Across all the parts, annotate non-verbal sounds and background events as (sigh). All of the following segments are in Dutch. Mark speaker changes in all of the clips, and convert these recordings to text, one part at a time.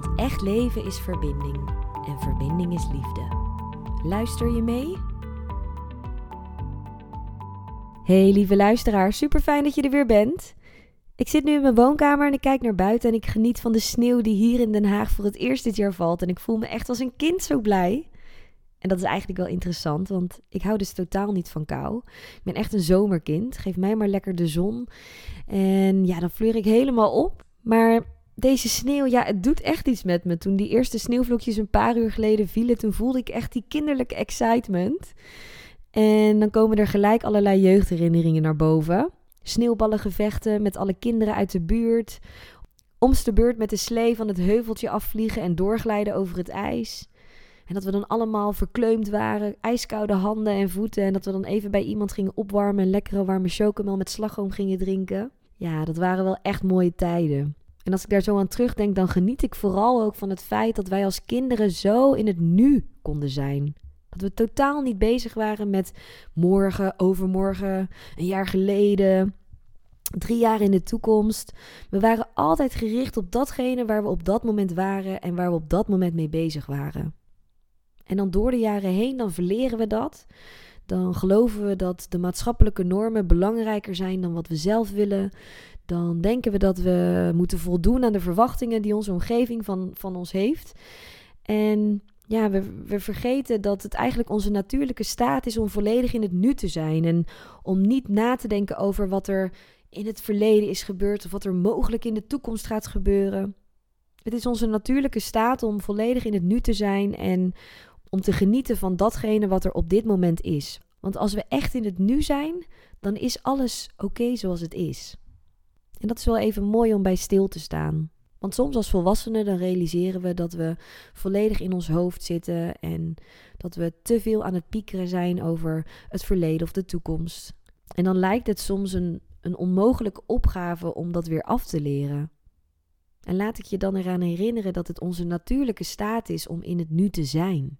Speaker 1: Want echt leven is verbinding en verbinding is liefde. Luister je mee? Hey lieve luisteraar, super fijn dat je er weer bent. Ik zit nu in mijn woonkamer en ik kijk naar buiten en ik geniet van de sneeuw die hier in Den Haag voor het eerst dit jaar valt. En ik voel me echt als een kind zo blij. En dat is eigenlijk wel interessant, want ik hou dus totaal niet van kou. Ik ben echt een zomerkind. Geef mij maar lekker de zon. En ja, dan fleur ik helemaal op. Maar deze sneeuw, ja, het doet echt iets met me. Toen die eerste sneeuwvlokjes een paar uur geleden vielen, toen voelde ik echt die kinderlijke excitement. En dan komen er gelijk allerlei jeugdherinneringen naar boven. Sneeuwballengevechten met alle kinderen uit de buurt. Omst de beurt met de slee van het heuveltje afvliegen en doorglijden over het ijs. En dat we dan allemaal verkleumd waren, ijskoude handen en voeten. En dat we dan even bij iemand gingen opwarmen en lekkere warme chocomel met slagroom gingen drinken. Ja, dat waren wel echt mooie tijden. En als ik daar zo aan terugdenk, dan geniet ik vooral ook van het feit dat wij als kinderen zo in het nu konden zijn. Dat we totaal niet bezig waren met morgen, overmorgen, een jaar geleden, drie jaar in de toekomst. We waren altijd gericht op datgene waar we op dat moment waren en waar we op dat moment mee bezig waren. En dan door de jaren heen, dan verleren we dat. Dan geloven we dat de maatschappelijke normen belangrijker zijn dan wat we zelf willen dan denken we dat we moeten voldoen aan de verwachtingen die onze omgeving van, van ons heeft. En ja, we, we vergeten dat het eigenlijk onze natuurlijke staat is om volledig in het nu te zijn. En om niet na te denken over wat er in het verleden is gebeurd of wat er mogelijk in de toekomst gaat gebeuren. Het is onze natuurlijke staat om volledig in het nu te zijn en om te genieten van datgene wat er op dit moment is. Want als we echt in het nu zijn, dan is alles oké zoals het is. En dat is wel even mooi om bij stil te staan. Want soms als volwassenen dan realiseren we dat we volledig in ons hoofd zitten en dat we te veel aan het piekeren zijn over het verleden of de toekomst. En dan lijkt het soms een, een onmogelijke opgave om dat weer af te leren. En laat ik je dan eraan herinneren dat het onze natuurlijke staat is om in het nu te zijn.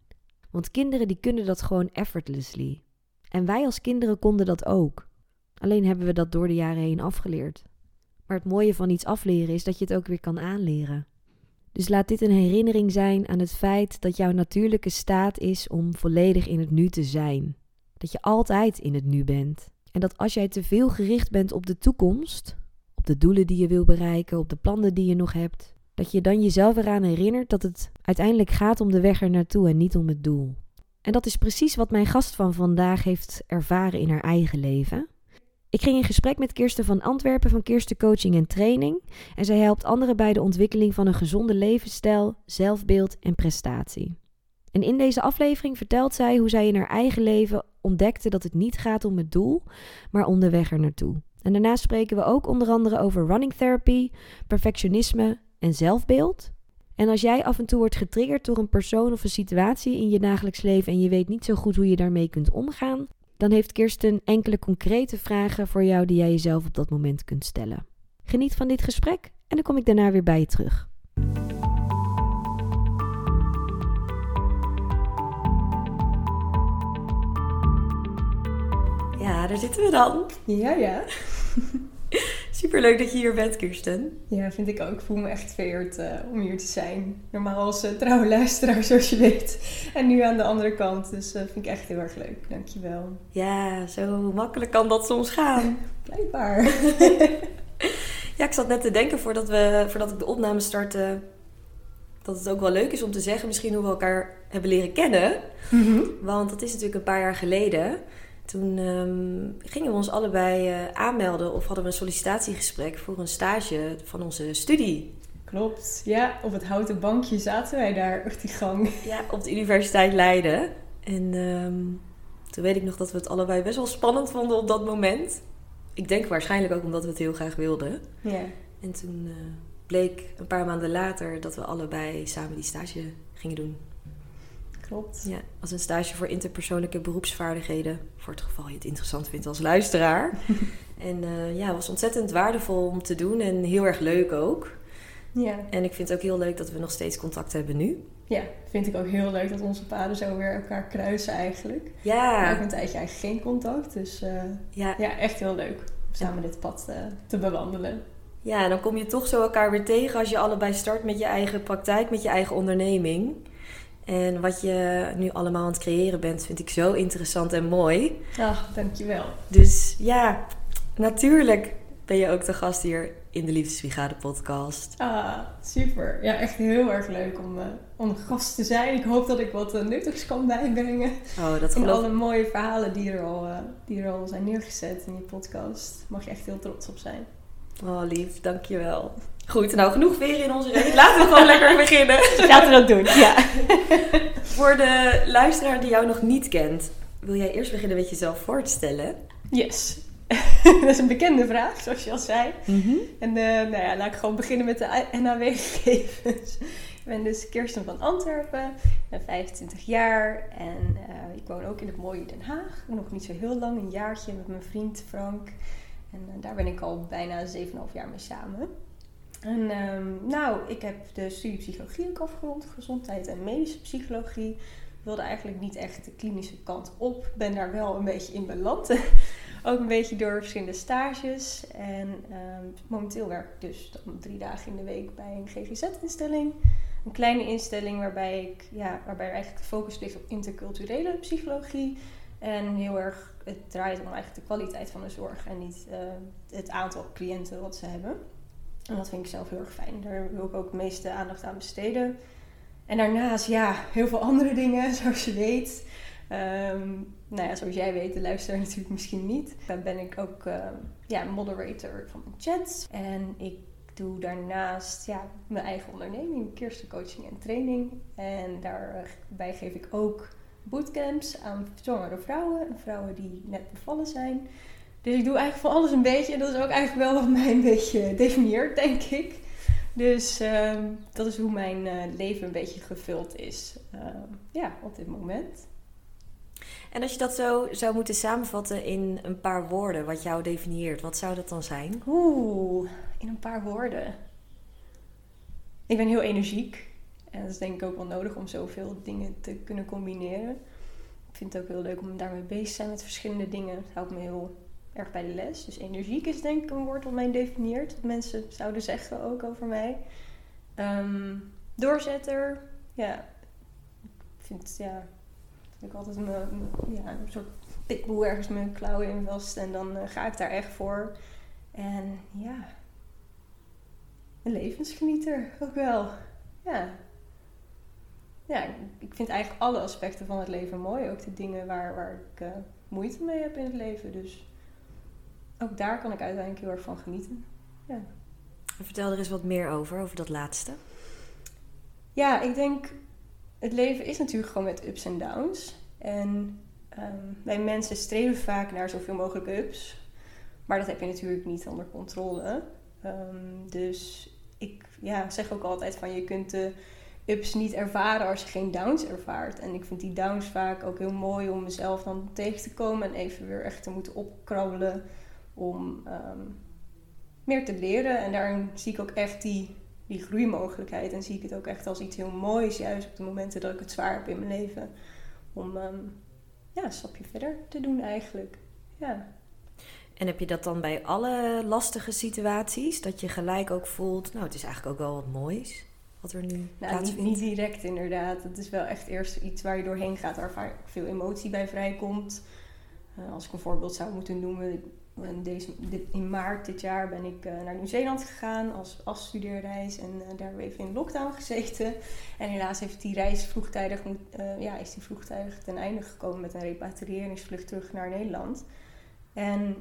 Speaker 1: Want kinderen die kunnen dat gewoon effortlessly. En wij als kinderen konden dat ook. Alleen hebben we dat door de jaren heen afgeleerd. Maar het mooie van iets afleren is dat je het ook weer kan aanleren. Dus laat dit een herinnering zijn aan het feit dat jouw natuurlijke staat is om volledig in het nu te zijn. Dat je altijd in het nu bent. En dat als jij te veel gericht bent op de toekomst, op de doelen die je wil bereiken, op de plannen die je nog hebt, dat je dan jezelf eraan herinnert dat het uiteindelijk gaat om de weg er naartoe en niet om het doel. En dat is precies wat mijn gast van vandaag heeft ervaren in haar eigen leven. Ik ging in gesprek met Kirsten van Antwerpen van Kirsten Coaching en Training. En zij helpt anderen bij de ontwikkeling van een gezonde levensstijl, zelfbeeld en prestatie. En in deze aflevering vertelt zij hoe zij in haar eigen leven ontdekte dat het niet gaat om het doel, maar om de weg er naartoe. En daarna spreken we ook onder andere over running therapy, perfectionisme en zelfbeeld. En als jij af en toe wordt getriggerd door een persoon of een situatie in je dagelijks leven en je weet niet zo goed hoe je daarmee kunt omgaan, dan heeft Kirsten enkele concrete vragen voor jou die jij jezelf op dat moment kunt stellen. Geniet van dit gesprek en dan kom ik daarna weer bij je terug. Ja, daar zitten we dan.
Speaker 2: Ja, ja. (laughs) (laughs)
Speaker 1: Superleuk dat je hier bent, Kirsten.
Speaker 2: Ja, vind ik ook. Ik voel me echt vereerd uh, om hier te zijn. Normaal als uh, trouwe luisteraar, (laughs) zoals je weet. En nu aan de andere kant. Dus uh, vind ik echt heel erg leuk. Dankjewel.
Speaker 1: Ja, zo makkelijk kan dat soms gaan. (laughs)
Speaker 2: Blijkbaar.
Speaker 1: ja, ik zat net te denken voordat, we, voordat ik de opname startte... dat het ook wel leuk is om te zeggen misschien hoe we elkaar hebben leren kennen. Mm -hmm. Want dat is natuurlijk een paar jaar geleden... Toen um, gingen we ons allebei uh, aanmelden of hadden we een sollicitatiegesprek voor een stage van onze studie.
Speaker 2: Klopt, ja. Op het houten bankje zaten wij daar op die gang.
Speaker 1: Ja, op de Universiteit Leiden. En um, toen weet ik nog dat we het allebei best wel spannend vonden op dat moment. Ik denk waarschijnlijk ook omdat we het heel graag wilden.
Speaker 2: Ja.
Speaker 1: En toen uh, bleek een paar maanden later dat we allebei samen die stage gingen gingen doen.
Speaker 2: Klopt.
Speaker 1: Ja, als een stage voor interpersoonlijke beroepsvaardigheden. Voor het geval je het interessant vindt als luisteraar. (laughs) en uh, ja, het was ontzettend waardevol om te doen en heel erg leuk ook.
Speaker 2: Ja.
Speaker 1: En ik vind het ook heel leuk dat we nog steeds contact hebben nu.
Speaker 2: Ja, vind ik ook heel leuk dat onze paden zo weer elkaar kruisen eigenlijk.
Speaker 1: Ja.
Speaker 2: We hebben een tijdje eigenlijk geen contact, dus uh, ja. ja, echt heel leuk om samen dit pad uh, te bewandelen.
Speaker 1: Ja, dan kom je toch zo elkaar weer tegen als je allebei start met je eigen praktijk, met je eigen onderneming. En wat je nu allemaal aan het creëren bent, vind ik zo interessant en mooi.
Speaker 2: Ach, dankjewel.
Speaker 1: Dus ja, natuurlijk ben je ook de gast hier in de Liefdesbrigade podcast.
Speaker 2: Ah, super. Ja, echt heel erg leuk om, uh, om gast te zijn. Ik hoop dat ik wat uh, nuttigs kan bijbrengen.
Speaker 1: Oh, dat
Speaker 2: geloof... alle mooie verhalen die er, al, uh, die er al zijn neergezet in je podcast. Mag je echt heel trots op zijn.
Speaker 1: Oh, lief. Dankjewel. Goed, nou genoeg weer in onze reet. Laten we gewoon (laughs) lekker beginnen.
Speaker 2: Laten we dat doen, ja. (laughs)
Speaker 1: Voor de luisteraar die jou nog niet kent, wil jij eerst beginnen met jezelf voor te stellen?
Speaker 2: Yes. (laughs) dat is een bekende vraag, zoals je al zei.
Speaker 1: Mm -hmm.
Speaker 2: En uh, nou ja, laat ik gewoon beginnen met de NAW-gegevens. ik ben dus Kirsten van Antwerpen, ik ben 25 jaar en uh, ik woon ook in het mooie Den Haag. Nog niet zo heel lang, een jaartje met mijn vriend Frank. En uh, daar ben ik al bijna 7,5 jaar mee samen. En um, nou, ik heb de studie psychologie ook afgerond, gezondheid en medische psychologie. Wilde eigenlijk niet echt de klinische kant op. Ben daar wel een beetje in beland. (laughs) ook een beetje door verschillende stages. En um, momenteel werk ik dus drie dagen in de week bij een GGZ-instelling. Een kleine instelling waarbij, ik, ja, waarbij eigenlijk de focus ligt op interculturele psychologie. En heel erg, het draait om eigenlijk de kwaliteit van de zorg en niet uh, het aantal cliënten wat ze hebben. En dat vind ik zelf heel erg fijn. Daar wil ik ook de meeste aandacht aan besteden. En daarnaast, ja, heel veel andere dingen, (laughs) zoals je weet. Um, nou ja, zoals jij weet, de luisteraar (laughs) natuurlijk misschien niet. Dan ben ik ook uh, ja, moderator van mijn chats. En ik doe daarnaast ja, mijn eigen onderneming, Kirsten Coaching en Training. En daarbij geef ik ook bootcamps aan zwangere vrouwen en vrouwen die net bevallen zijn. Dus ik doe eigenlijk van alles een beetje. En dat is ook eigenlijk wel wat mij een beetje definieert, denk ik. Dus uh, dat is hoe mijn uh, leven een beetje gevuld is. Uh, ja, op dit moment.
Speaker 1: En als je dat zo zou moeten samenvatten in een paar woorden, wat jou definieert, wat zou dat dan zijn?
Speaker 2: Oeh, in een paar woorden. Ik ben heel energiek. En dat is denk ik ook wel nodig om zoveel dingen te kunnen combineren. Ik vind het ook heel leuk om daarmee bezig te zijn met verschillende dingen. Het houdt me heel erg bij de les. Dus energiek is denk ik een woord wat mij definieert. Wat mensen zouden zeggen ook over mij. Um, doorzetter. Ja. Ik vind, ja... Ik altijd mijn, ja, een soort pitbull ergens mijn klauwen in vast. En dan uh, ga ik daar echt voor. En ja... Een levensgenieter ook wel. Ja. Ja, ik vind eigenlijk alle aspecten van het leven mooi. Ook de dingen waar, waar ik uh, moeite mee heb in het leven. Dus ook daar kan ik uiteindelijk heel erg van genieten. Ja.
Speaker 1: Vertel er eens wat meer over, over dat laatste.
Speaker 2: Ja, ik denk, het leven is natuurlijk gewoon met ups en downs. En um, wij mensen streven vaak naar zoveel mogelijk ups. Maar dat heb je natuurlijk niet onder controle. Um, dus ik ja, zeg ook altijd van je kunt de ups niet ervaren als je geen downs ervaart. En ik vind die downs vaak ook heel mooi om mezelf dan tegen te komen en even weer echt te moeten opkrabbelen om um, meer te leren. En daarin zie ik ook echt die, die groeimogelijkheid. En zie ik het ook echt als iets heel moois, juist op de momenten dat ik het zwaar heb in mijn leven. Om um, ja, een stapje verder te doen eigenlijk. Ja.
Speaker 1: En heb je dat dan bij alle lastige situaties? Dat je gelijk ook voelt, nou het is eigenlijk ook wel wat moois wat er nu
Speaker 2: nou, niet, niet, direct inderdaad. Het is wel echt eerst iets waar je doorheen gaat, waar vaak veel emotie bij vrijkomt. Uh, als ik een voorbeeld zou moeten noemen, in, deze, dit, in maart dit jaar ben ik uh, naar Nieuw-Zeeland gegaan als afstudeerreis en uh, daar hebben we even in lockdown gezeten. En helaas heeft die reis vroegtijdig, moet, ja, is die vroegtijdig ten einde gekomen met een repatriëringsvlucht terug naar Nederland. En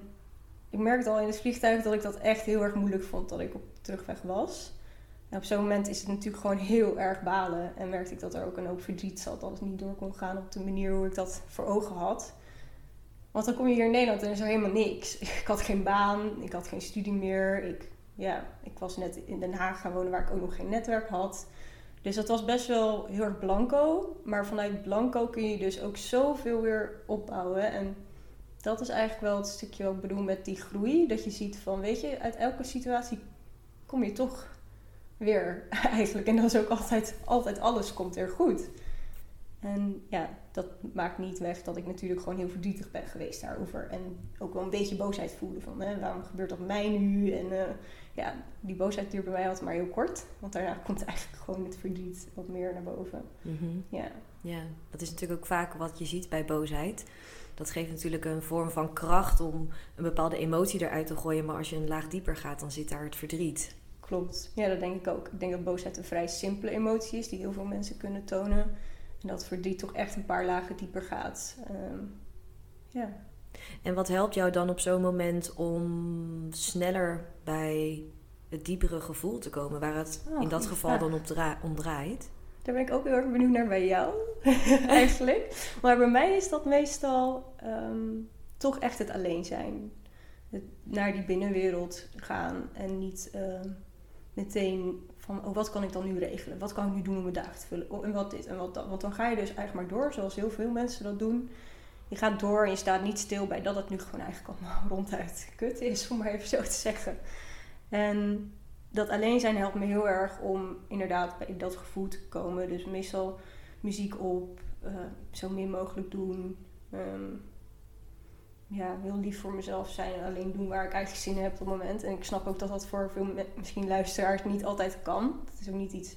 Speaker 2: ik merkte al in het vliegtuig dat ik dat echt heel erg moeilijk vond dat ik op terugweg was. Op zo'n moment is het natuurlijk gewoon heel erg balen. En merkte ik dat er ook een hoop verdriet zat dat het niet door kon gaan op de manier hoe ik dat voor ogen had. Want dan kom je hier in Nederland en is er helemaal niks. (laughs) Ik had geen baan, ik had geen studie meer. Ik, ja, ik was net in Den Haag gaan wonen waar ik ook nog geen netwerk had. Dus dat was best wel heel erg blanco. Maar vanuit blanco kun je dus ook zoveel weer opbouwen. En dat is eigenlijk wel het stukje wat ik bedoel met die groei. Dat je ziet van, weet je, uit elke situatie kom je toch weer (laughs) eigenlijk. En dat is ook altijd, altijd alles komt er goed. En ja, dat maakt niet weg dat ik natuurlijk gewoon heel verdrietig ben geweest daarover. En ook wel een beetje boosheid voelde van, hè, waarom gebeurt dat mij nu? En uh, ja, die boosheid duurt bij mij altijd maar heel kort. Want daarna (laughs) komt eigenlijk gewoon het verdriet wat meer naar boven.
Speaker 1: Mhm.
Speaker 2: Ja.
Speaker 1: Ja, dat is natuurlijk ook vaak wat je ziet bij boosheid. Dat geeft natuurlijk een vorm van kracht om een bepaalde emotie eruit te gooien. Maar als je een laag dieper gaat, dan zit daar het verdriet.
Speaker 2: Klopt. Ja, dat denk ik ook. Ik denk dat boosheid een vrij simpele emotie is die heel veel mensen kunnen tonen. En dat verdriet toch echt een paar lagen dieper gaat. Ehm, ja.
Speaker 1: En wat helpt jou dan op zo'n moment om sneller bij het diepere gevoel te komen, waar het
Speaker 2: Oh,
Speaker 1: in dat geval dan op dra- om draait?
Speaker 2: Daar ben ik ook heel erg benieuwd naar bij jou, (laughs) eigenlijk. Maar bij mij is dat meestal ehm, toch echt het alleen zijn. Het naar die binnenwereld gaan en niet ehm, meteen van, oh, wat kan ik dan nu regelen? Wat kan ik nu doen om mijn dagen te vullen? Oh, en wat dit en wat dat. Want dan ga je dus eigenlijk maar door, zoals heel veel mensen dat doen. Je gaat door en je staat niet stil bij dat het nu gewoon eigenlijk allemaal (laughs) ronduit kut is, om maar even zo te zeggen. En dat alleen zijn helpt me heel erg om inderdaad bij dat gevoel te komen. Dus meestal muziek op, eh, zo min mogelijk doen. Ehm, ja, heel lief voor mezelf zijn en alleen doen waar ik eigenlijk zin in heb op het moment. En ik snap ook dat dat voor veel misschien luisteraars niet altijd kan. Het is ook niet iets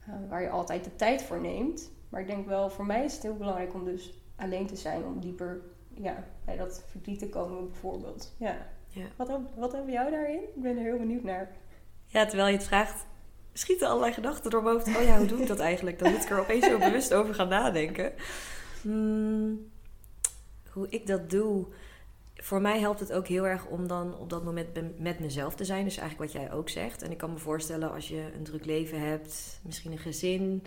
Speaker 2: eh, waar je altijd de tijd voor neemt. Maar ik denk wel, voor mij is het heel belangrijk om dus alleen te zijn. Om dieper ja, bij dat verdriet te komen bijvoorbeeld. Ja.
Speaker 1: Ja.
Speaker 2: Wat, heb, wat hebben jou daarin? Ik ben er heel benieuwd naar.
Speaker 1: Ja, terwijl je het vraagt, schieten allerlei gedachten door mijn hoofd. Oh ja, hoe doe ik dat eigenlijk? Dan moet ik er opeens zo bewust over gaan nadenken. Hmm, hoe ik dat doe. Voor mij helpt het ook heel erg om dan op dat moment met mezelf te zijn. Dus eigenlijk wat jij ook zegt. En ik kan me voorstellen als je een druk leven hebt, misschien een gezin,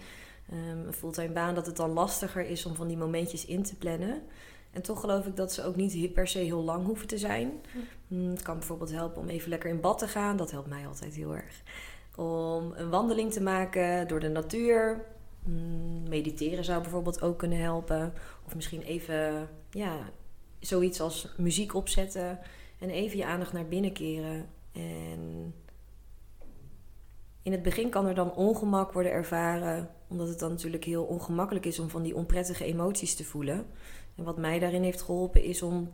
Speaker 1: ehm, een fulltime baan, dat het dan lastiger is om van die momentjes in te plannen. En toch geloof ik dat ze ook niet per se heel lang hoeven te zijn. Hmm, Het kan bijvoorbeeld helpen om even lekker in bad te gaan. Dat helpt mij altijd heel erg. Om een wandeling te maken door de natuur. Hmm, Mediteren zou bijvoorbeeld ook kunnen helpen. Of misschien even ja, zoiets als muziek opzetten. En even je aandacht naar binnen keren. En in het begin kan er dan ongemak worden ervaren. Omdat het dan natuurlijk heel ongemakkelijk is om van die onprettige emoties te voelen. En wat mij daarin heeft geholpen is om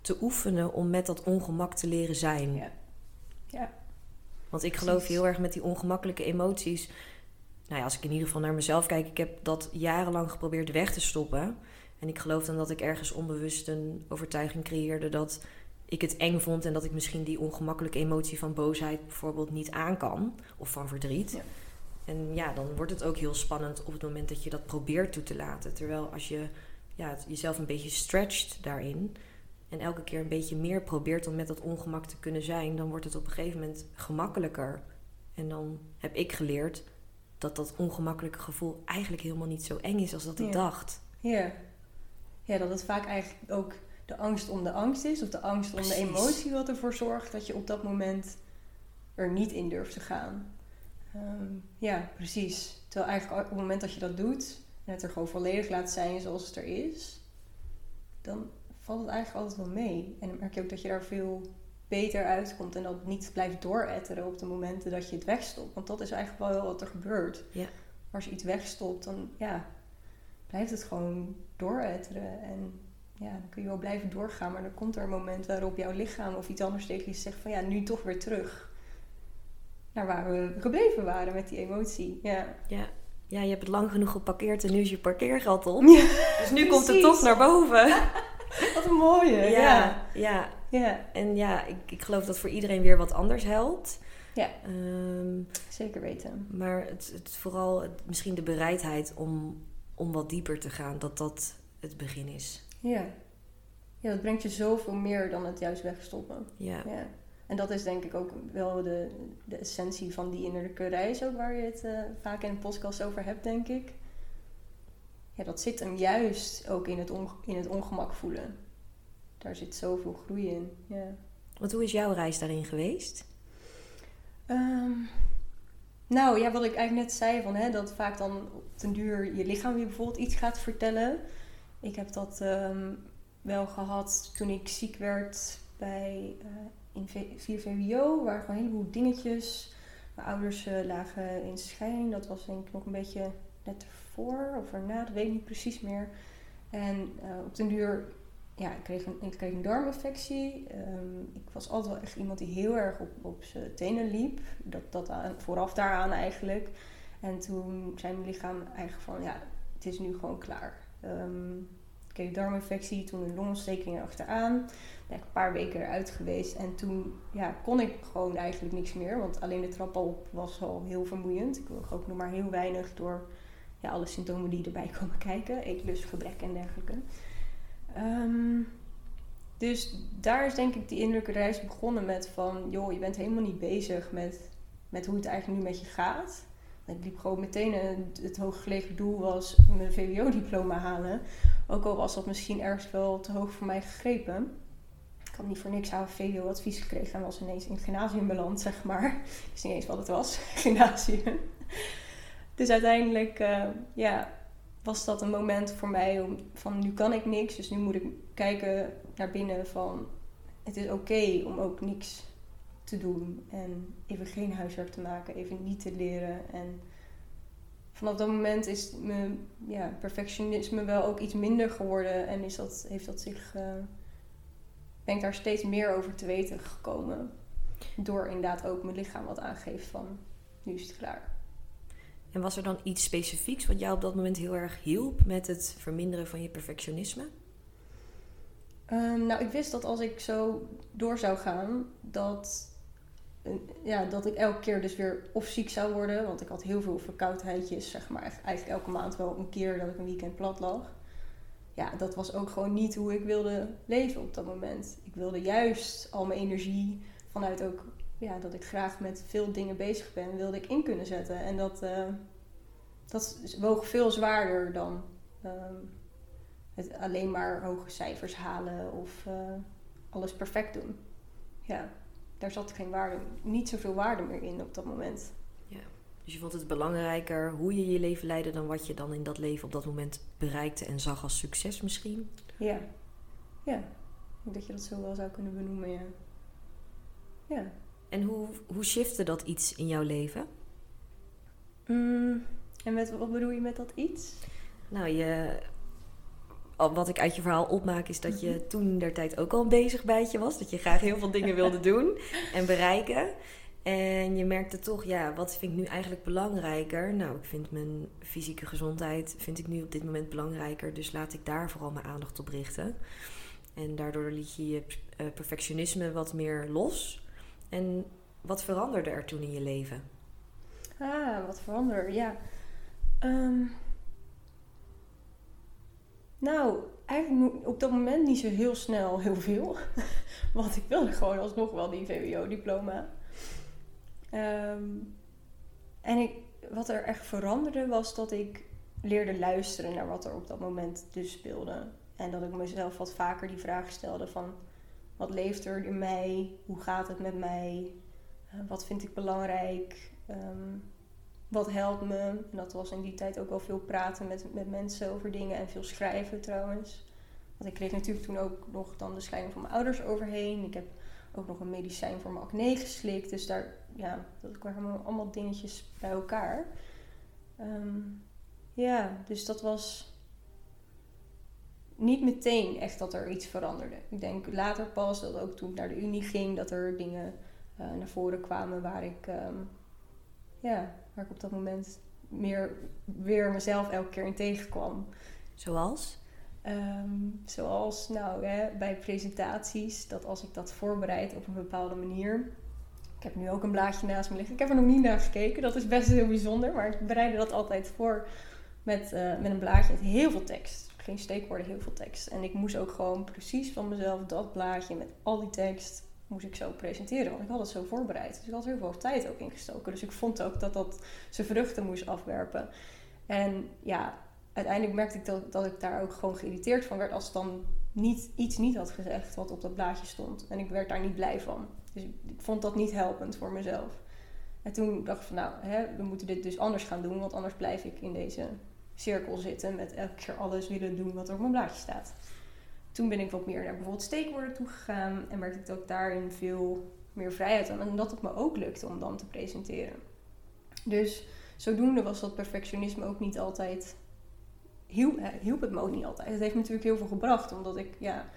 Speaker 1: te oefenen om met dat ongemak te leren zijn.
Speaker 2: Ja. Ja.
Speaker 1: Want ik geloof heel erg met die ongemakkelijke emoties. Nou ja, als ik in ieder geval naar mezelf kijk, ik heb dat jarenlang geprobeerd weg te stoppen. En ik geloof dan dat ik ergens onbewust een overtuiging creëerde dat ik het eng vond en dat ik misschien die ongemakkelijke emotie van boosheid bijvoorbeeld niet aan kan. Of van verdriet.
Speaker 2: Ja.
Speaker 1: En ja, dan wordt het ook heel spannend op het moment dat je dat probeert toe te laten. Terwijl als je ja, jezelf een beetje stretcht daarin en elke keer een beetje meer probeert om met dat ongemak te kunnen zijn, dan wordt het op een gegeven moment gemakkelijker. En dan heb ik geleerd dat dat ongemakkelijke gevoel eigenlijk helemaal niet zo eng is als dat ik dacht.
Speaker 2: Ja. Ja, dat het vaak eigenlijk ook de angst om de angst is. Of de angst om
Speaker 1: Precies.
Speaker 2: de emotie wat ervoor zorgt dat je op dat moment er niet in durft te gaan. Ehm, ja, precies. Terwijl eigenlijk op het moment dat je dat doet en het er gewoon volledig laat zijn zoals het er is, dan valt het eigenlijk altijd wel mee. En dan merk je ook dat je daar veel beter uitkomt en dat het niet blijft dooretteren op de momenten dat je het wegstopt. Want dat is eigenlijk wel wat er gebeurt.
Speaker 1: Ja.
Speaker 2: Als je iets wegstopt, dan ja, blijft het gewoon dooretteren. En ja, dan kun je wel blijven doorgaan, maar dan komt er een moment waarop jouw lichaam of iets anders tegen je zegt van ja, nu toch weer terug naar waar we gebleven waren met die emotie. Ja,
Speaker 1: Ja. ja, je hebt het lang genoeg geparkeerd en nu is je parkeergeld op.
Speaker 2: Ja,
Speaker 1: dus nu komt het toch naar boven. (laughs)
Speaker 2: wat een mooie. Ja, ja.
Speaker 1: ja.
Speaker 2: ja.
Speaker 1: En ja, ik, ik geloof dat voor iedereen weer wat anders helpt.
Speaker 2: Ja.
Speaker 1: Ehm,
Speaker 2: zeker weten.
Speaker 1: maar het, het vooral het, misschien de bereidheid om, om wat dieper te gaan, dat dat het begin is.
Speaker 2: Ja. ja, dat brengt je zoveel meer dan het juist wegstoppen.
Speaker 1: Ja,
Speaker 2: Ja. En dat is denk ik ook wel de, de essentie van die innerlijke reis, ook waar je het eh, vaak in de podcast over hebt, denk ik. Ja, dat zit hem juist ook in het, onge- in het ongemak voelen. Daar zit zoveel groei in. Ja.
Speaker 1: want hoe is jouw reis daarin geweest?
Speaker 2: Ehm, Nou ja, wat ik eigenlijk net zei, van, hè, dat vaak dan den duur je lichaam je bijvoorbeeld iets gaat vertellen. Ik heb dat ehm, wel gehad toen ik ziek werd bij, uh, in 4 VWO. waren gewoon een heleboel dingetjes. Mijn ouders uh, lagen in scheiding. Dat was denk ik nog een beetje net ervoor of erna, dat weet ik niet precies meer. En uh, op den duur, ja, ik kreeg een, ik kreeg een darminfectie. Um, ik was altijd wel echt iemand die heel erg op, op zijn tenen liep. Dat, dat aan, vooraf daaraan eigenlijk. En toen zei mijn lichaam eigenlijk van, ja, het is nu gewoon klaar. Um, ik kreeg darminfectie, toen een longontsteking achteraan. Ben ik een paar weken eruit geweest. En toen ja, kon ik gewoon eigenlijk niks meer. Want alleen de trap op was al heel vermoeiend. Ik woog ook nog maar heel weinig door ja, alle symptomen die erbij (laughs) komen kijken. Eetlustgebrek en dergelijke. Um, dus daar is denk ik die innerlijke reis begonnen met van... joh, je bent helemaal niet bezig met, met hoe het eigenlijk nu met je gaat. Ik liep gewoon meteen, het, het hooggelegen doel was mijn VWO-diploma halen. Ook al was dat misschien ergens wel te hoog voor mij gegrepen. Ik had niet voor niks VWO-advies gekregen en was ineens in het gymnasium beland, zeg maar. Ik wist niet eens wat het was, (laughs) gymnasium. Dus uiteindelijk uh, ja, was dat een moment voor mij om van nu kan ik niks. Dus nu moet ik kijken naar binnen van het is oké om ook niks te doen. En even geen huiswerk te maken, even niet te leren. En vanaf dat moment is mijn ja, perfectionisme wel ook iets minder geworden. En is dat, heeft dat zich, uh, ben ik daar steeds meer over te weten gekomen. Door inderdaad ook mijn lichaam wat aangeeft van nu is het klaar.
Speaker 1: En was er dan iets specifieks wat jou op dat moment heel erg hielp met het verminderen van je perfectionisme?
Speaker 2: Um, nou, ik wist dat als ik zo door zou gaan, dat, ja, dat ik elke keer dus weer of ziek zou worden. Want ik had heel veel verkoudheidjes, zeg maar. Eigenlijk elke maand wel een keer dat ik een weekend plat lag. Ja, dat was ook gewoon niet hoe ik wilde leven op dat moment. Ik wilde juist al mijn energie vanuit ook ja, dat ik graag met veel dingen bezig ben, wilde ik in kunnen zetten. En dat, uh, dat woog veel zwaarder dan uh, het alleen maar hoge cijfers halen of uh, alles perfect doen. Ja, daar zat geen waarde, niet zoveel waarde meer in op dat moment.
Speaker 1: Ja, dus je vond het belangrijker hoe je je leven leidde dan wat je dan in dat leven op dat moment bereikte en zag als succes misschien?
Speaker 2: Ja, ja. Dat je dat zo wel zou kunnen benoemen, ja. Ja.
Speaker 1: En hoe, hoe shifte dat iets in jouw leven?
Speaker 2: Mm, en met, wat bedoel je met dat iets?
Speaker 1: Nou, je, wat ik uit je verhaal opmaak is dat je mhm. toen der tijd ook al een bezig bijtje was. Dat je graag heel veel dingen wilde (laughs) doen en bereiken. En je merkte toch, ja, wat vind ik nu eigenlijk belangrijker? Nou, ik vind mijn fysieke gezondheid vind ik nu op dit moment belangrijker. Dus laat ik daar vooral mijn aandacht op richten. En daardoor liet je je eh, perfectionisme wat meer los. En wat veranderde er toen in je leven?
Speaker 2: Ah, wat veranderde, ja. Um, nou, eigenlijk op dat moment niet zo heel snel heel veel. (laughs) Want ik wilde gewoon alsnog wel die VWO-diploma. Um, en wat er echt veranderde was dat ik leerde luisteren naar wat er op dat moment dus speelde. En dat ik mezelf wat vaker die vraag stelde van wat leeft er in mij? Hoe gaat het met mij? Uh, wat vind ik belangrijk? Um, wat helpt me? En dat was in die tijd ook wel veel praten met, met mensen over dingen en veel schrijven trouwens. Want ik kreeg natuurlijk toen ook nog dan de scheiding van mijn ouders overheen. Ik heb ook nog een medicijn voor mijn acne geslikt. Dus daar, ja, dat kwamen allemaal dingetjes bij elkaar. Um, ja, dus dat was niet meteen echt dat er iets veranderde. Ik denk later pas dat ook toen ik naar de Unie ging, dat er dingen uh, naar voren kwamen waar ik, um, ja, waar ik op dat moment meer weer mezelf elke keer in tegenkwam.
Speaker 1: Zoals?
Speaker 2: Um, zoals nou, hè, bij presentaties, dat als ik dat voorbereid op een bepaalde manier. Ik heb nu ook een blaadje naast me liggen. Ik heb er nog niet naar gekeken. Dat is best heel bijzonder. Maar ik bereidde dat altijd voor met, uh, met een blaadje met heel veel tekst geen steekwoorden, heel veel tekst. En ik moest ook gewoon precies van mezelf dat blaadje met al die tekst moest ik zo presenteren. Want ik had het zo voorbereid. Dus ik had heel veel tijd ook ingestoken. Dus ik vond ook dat dat zijn vruchten moest afwerpen. En ja, uiteindelijk merkte ik dat, dat ik daar ook gewoon geïrriteerd van werd als dan niet, iets niet had gezegd wat op dat blaadje stond. En ik werd daar niet blij van. Dus ik vond dat niet helpend voor mezelf. En toen dacht ik van nou, hè, we moeten dit dus anders gaan doen, want anders blijf ik in deze cirkel zitten met elke keer alles willen doen wat er op mijn blaadje staat. Toen ben ik wat meer naar bijvoorbeeld steekwoorden toegegaan en merkte ik dat ik daarin veel meer vrijheid had en dat het me ook lukte om dan te presenteren. Dus zodoende was dat perfectionisme ook niet altijd, hielp, hielp het me ook niet altijd. Het heeft me natuurlijk heel veel gebracht, omdat ik ja,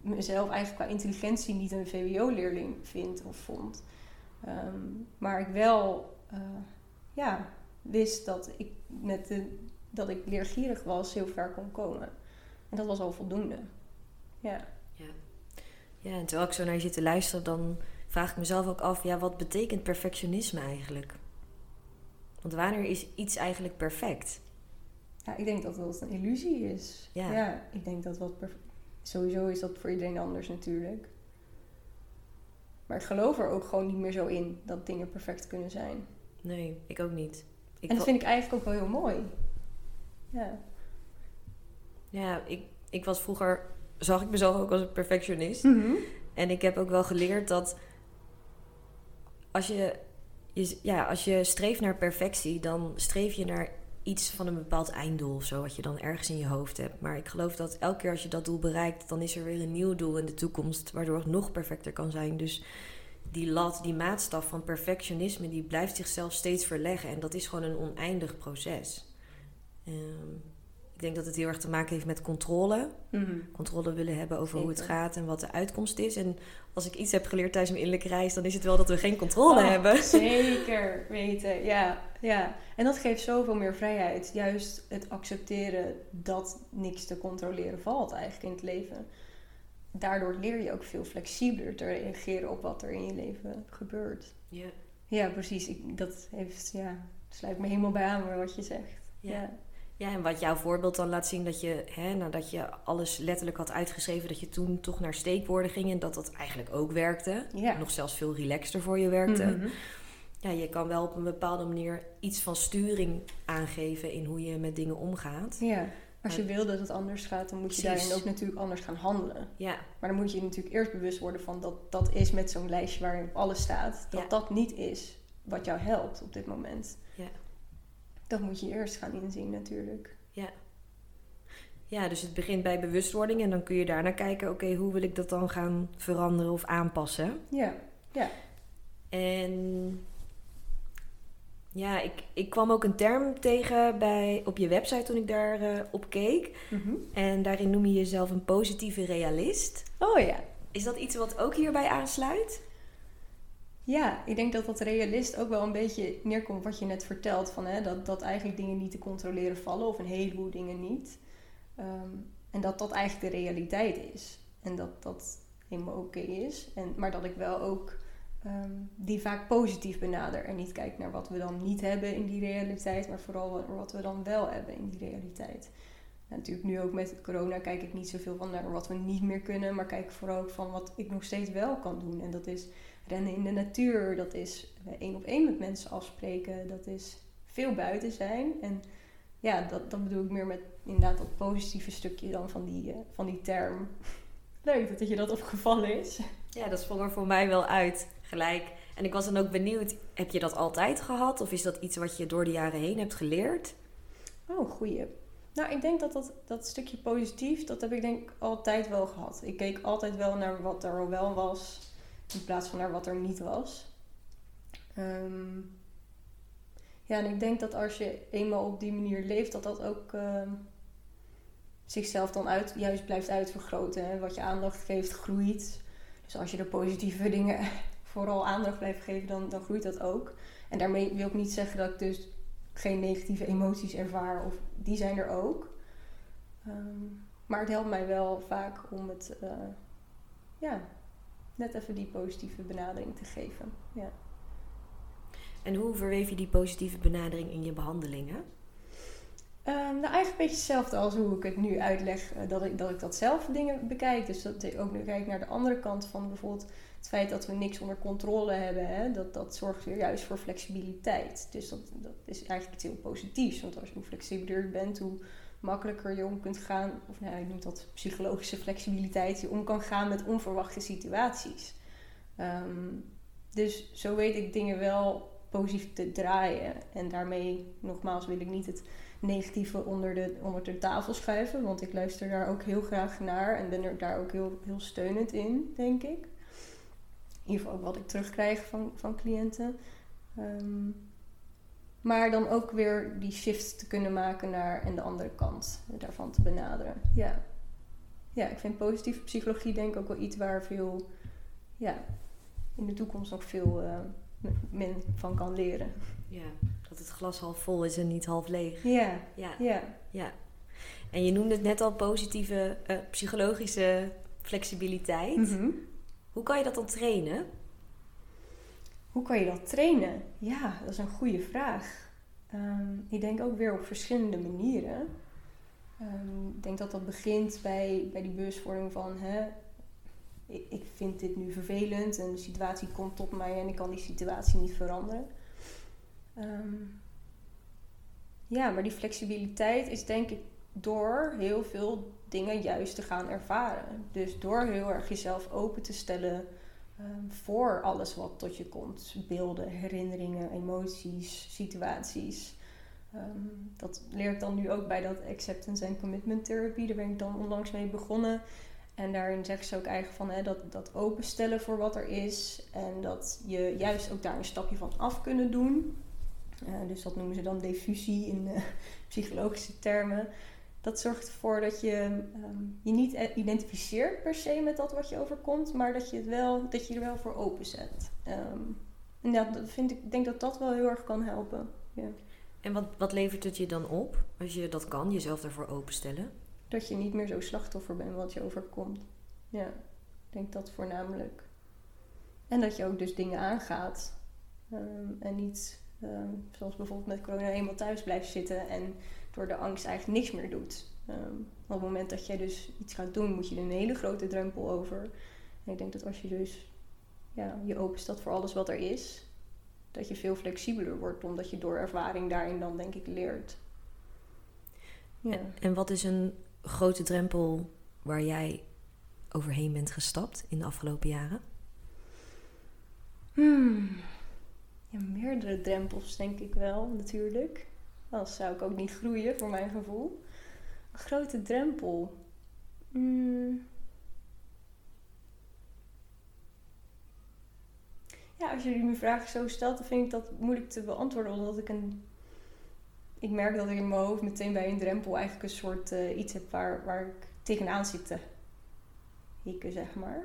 Speaker 2: mezelf eigenlijk qua intelligentie niet een VWO-leerling vind of vond. Ehm, maar ik wel uh, ja, wist dat ik met de, dat ik leergierig was heel ver kon komen. En dat was al voldoende. Ja.
Speaker 1: Ja, ja en terwijl ik zo naar je zit te luisteren, dan vraag ik mezelf ook af, ja, wat betekent perfectionisme eigenlijk? Want wanneer is iets eigenlijk perfect?
Speaker 2: Ja, ik denk dat dat een illusie is. Ja. ja ik denk dat wat Sowieso is dat voor iedereen anders natuurlijk. Maar ik geloof er ook gewoon niet meer zo in dat dingen perfect kunnen zijn.
Speaker 1: Nee, ik ook niet. Ik
Speaker 2: en dat vind ik eigenlijk ook wel heel mooi. Ja.
Speaker 1: Ja, ik, ik was vroeger... Zag ik mezelf ook als een perfectionist. Mhm. En ik heb ook wel geleerd dat... Als je, je, ja, als je streeft naar perfectie... dan streef je naar iets van een bepaald einddoel of zo, wat je dan ergens in je hoofd hebt. Maar ik geloof dat elke keer als je dat doel bereikt, dan is er weer een nieuw doel in de toekomst, waardoor het nog perfecter kan zijn. Dus die lat, die maatstaf van perfectionisme, die blijft zichzelf steeds verleggen. En dat is gewoon een oneindig proces. Um, denk dat het heel erg te maken heeft met controle. Mhm. Controle willen hebben over hoe het gaat en wat de uitkomst is. En als ik iets heb geleerd tijdens mijn innerlijke reis, dan is het wel dat we geen controle oh, hebben. (laughs)
Speaker 2: Zeker weten, ja, ja. En dat geeft zoveel meer vrijheid. Juist het accepteren dat niks te controleren valt eigenlijk in het leven. Daardoor leer je ook veel flexibeler te reageren op wat er in je leven gebeurt. Ja. Ja, precies. Ik, dat heeft, ja, sluit me helemaal bij aan wat je zegt. ja.
Speaker 1: Ja, en wat jouw voorbeeld dan laat zien dat je, hè, nadat je alles letterlijk had uitgeschreven, dat je toen toch naar steekwoorden ging en dat dat eigenlijk ook werkte. Ja. Nog zelfs veel relaxter voor je werkte. Mhm. Ja, je kan wel op een bepaalde manier iets van sturing aangeven in hoe je met dingen omgaat.
Speaker 2: Ja. Als je wil dat het anders gaat, dan moet je daarin ook natuurlijk anders gaan handelen. Ja. Maar dan moet je natuurlijk eerst bewust worden van dat dat is met zo'n lijstje waarin alles staat. Dat dat niet is wat jou helpt op dit moment. Dat moet je eerst gaan inzien natuurlijk.
Speaker 1: Ja. Ja, dus het begint bij bewustwording en dan kun je daarna kijken, oké, hoe wil ik dat dan gaan veranderen of aanpassen?
Speaker 2: Ja, ja.
Speaker 1: En ja, ik, ik kwam ook een term tegen bij, op je website toen ik daar uh, op keek. Mhm. En daarin noem je jezelf een positieve realist.
Speaker 2: Oh ja.
Speaker 1: Is dat iets wat ook hierbij aansluit?
Speaker 2: Ja, ik denk dat dat realist ook wel een beetje neerkomt wat je net vertelt. Van, hè, dat, dat eigenlijk dingen niet te controleren vallen of een heleboel dingen niet. Ehm, en dat dat eigenlijk de realiteit is. En dat dat helemaal oké is. En, maar dat ik wel ook ehm, die vaak positief benader. En niet kijk naar wat we dan niet hebben in die realiteit. Maar vooral wat we dan wel hebben in die realiteit. En natuurlijk nu ook met corona kijk ik niet zoveel van naar wat we niet meer kunnen. Maar kijk vooral ook van wat ik nog steeds wel kan doen. En dat is rennen in de natuur, dat is eh, één op één met mensen afspreken, dat is veel buiten zijn. En ja, dat, dat bedoel ik meer met inderdaad dat positieve stukje dan van die, uh, van die term. (laughs) Leuk dat je dat opgevallen is.
Speaker 1: Ja, dat sprong er voor mij wel uit, gelijk. En ik was dan ook benieuwd, heb je dat altijd gehad? Of is dat iets wat je door de jaren heen hebt geleerd?
Speaker 2: Oh, goeie. Nou, ik denk dat dat, dat stukje positief, dat heb ik denk ik altijd wel gehad. Ik keek altijd wel naar wat er al wel was in plaats van naar wat er niet was. Ehm, ja, en ik denk dat als je eenmaal op die manier leeft, dat dat ook ehm, zichzelf dan uit, juist blijft uitvergroten. Hè? Wat je aandacht geeft, groeit. Dus als je de positieve dingen (laughs) vooral aandacht blijft geven, dan, dan groeit dat ook. En daarmee wil ik niet zeggen dat ik dus geen negatieve emoties ervaar, of die zijn er ook. Ehm, maar het helpt mij wel vaak om het uh, ja, net even die positieve benadering te geven. Ja.
Speaker 1: En hoe verweef je die positieve benadering in je behandelingen?
Speaker 2: Um, nou, eigenlijk een beetje hetzelfde als hoe ik het nu uitleg, uh, dat, ik, dat ik dat zelf dingen bekijk. Dus dat ik ook nu kijk naar de andere kant van bijvoorbeeld het feit dat we niks onder controle hebben. Hè, dat, dat zorgt weer juist voor flexibiliteit. Dus dat, dat is eigenlijk iets heel positiefs. Want als je hoe flexibeler bent, hoe makkelijker je om kunt gaan, of nou, ik noem dat psychologische flexibiliteit, je om kan gaan met onverwachte situaties. Ehm, dus zo weet ik dingen wel positief te draaien. En daarmee, nogmaals, wil ik niet het negatieve onder de, onder de tafel schuiven. Want ik luister daar ook heel graag naar en ben er daar ook heel, heel steunend in, denk ik. In ieder geval ook wat ik terugkrijg van, van cliënten. Ehm, maar dan ook weer die shift te kunnen maken naar en de andere kant daarvan te benaderen. Ja, ja ik vind positieve psychologie denk ik ook wel iets waar veel, ja, in de toekomst nog veel uh, men van kan leren.
Speaker 1: Ja, dat het glas half vol is en niet half leeg.
Speaker 2: Ja, ja, ja.
Speaker 1: ja. En je noemde het net al positieve uh, psychologische flexibiliteit.
Speaker 2: Mhm.
Speaker 1: Hoe kan je dat dan trainen?
Speaker 2: Hoe kan je dat trainen? Ja, dat is een goede vraag. Ehm, ik denk ook weer op verschillende manieren. Um, ik denk dat dat begint bij, bij die bewustwording van... Hè, ik, vind dit nu vervelend en de situatie komt tot mij en ik kan die situatie niet veranderen. Um, ja, maar die flexibiliteit is denk ik door heel veel dingen juist te gaan ervaren. Dus door heel erg jezelf open te stellen um, voor alles wat tot je komt. Beelden, herinneringen, emoties, situaties. Um, dat leer ik dan nu ook bij dat acceptance en commitment therapy. Daar ben ik dan onlangs mee begonnen. En daarin zeggen ze ook eigenlijk van hè, dat, dat openstellen voor wat er is. En dat je juist ook daar een stapje van af kunnen doen. Uh, dus dat noemen ze dan diffusie in uh, psychologische termen. Dat zorgt ervoor dat je um, je niet identificeert per se met dat wat je overkomt, maar dat je, het wel, dat je er wel voor openzet. Um, en ja, dat vind ik, ik denk dat dat wel heel erg kan helpen. Ja.
Speaker 1: En wat, wat levert het je dan op als je dat kan, jezelf daarvoor openstellen?
Speaker 2: Dat je niet meer zo slachtoffer bent wat je overkomt. Ja, ik denk dat voornamelijk. En dat je ook dus dingen aangaat. Um, en niet, um, zoals bijvoorbeeld met corona, eenmaal thuis blijft zitten en door de angst eigenlijk niks meer doet. Um, op het moment dat jij dus iets gaat doen, moet je er een hele grote drempel over. En ik denk dat als je dus ja, je openstelt voor alles wat er is, dat je veel flexibeler wordt, omdat je door ervaring daarin dan denk ik leert.
Speaker 1: Ja. En wat is een grote drempel waar jij overheen bent gestapt in de afgelopen jaren?
Speaker 2: Hmm. Ja, meerdere drempels denk ik wel, natuurlijk. Anders zou ik ook niet groeien, voor mijn gevoel. Een grote drempel. Hmm. Ja, als jullie me vragen zo stelt, dan vind ik dat moeilijk te beantwoorden. Omdat ik een. Ik merk dat ik in mijn hoofd meteen bij een drempel eigenlijk een soort uh, iets heb waar, waar ik tegenaan zit te hikken, zeg maar.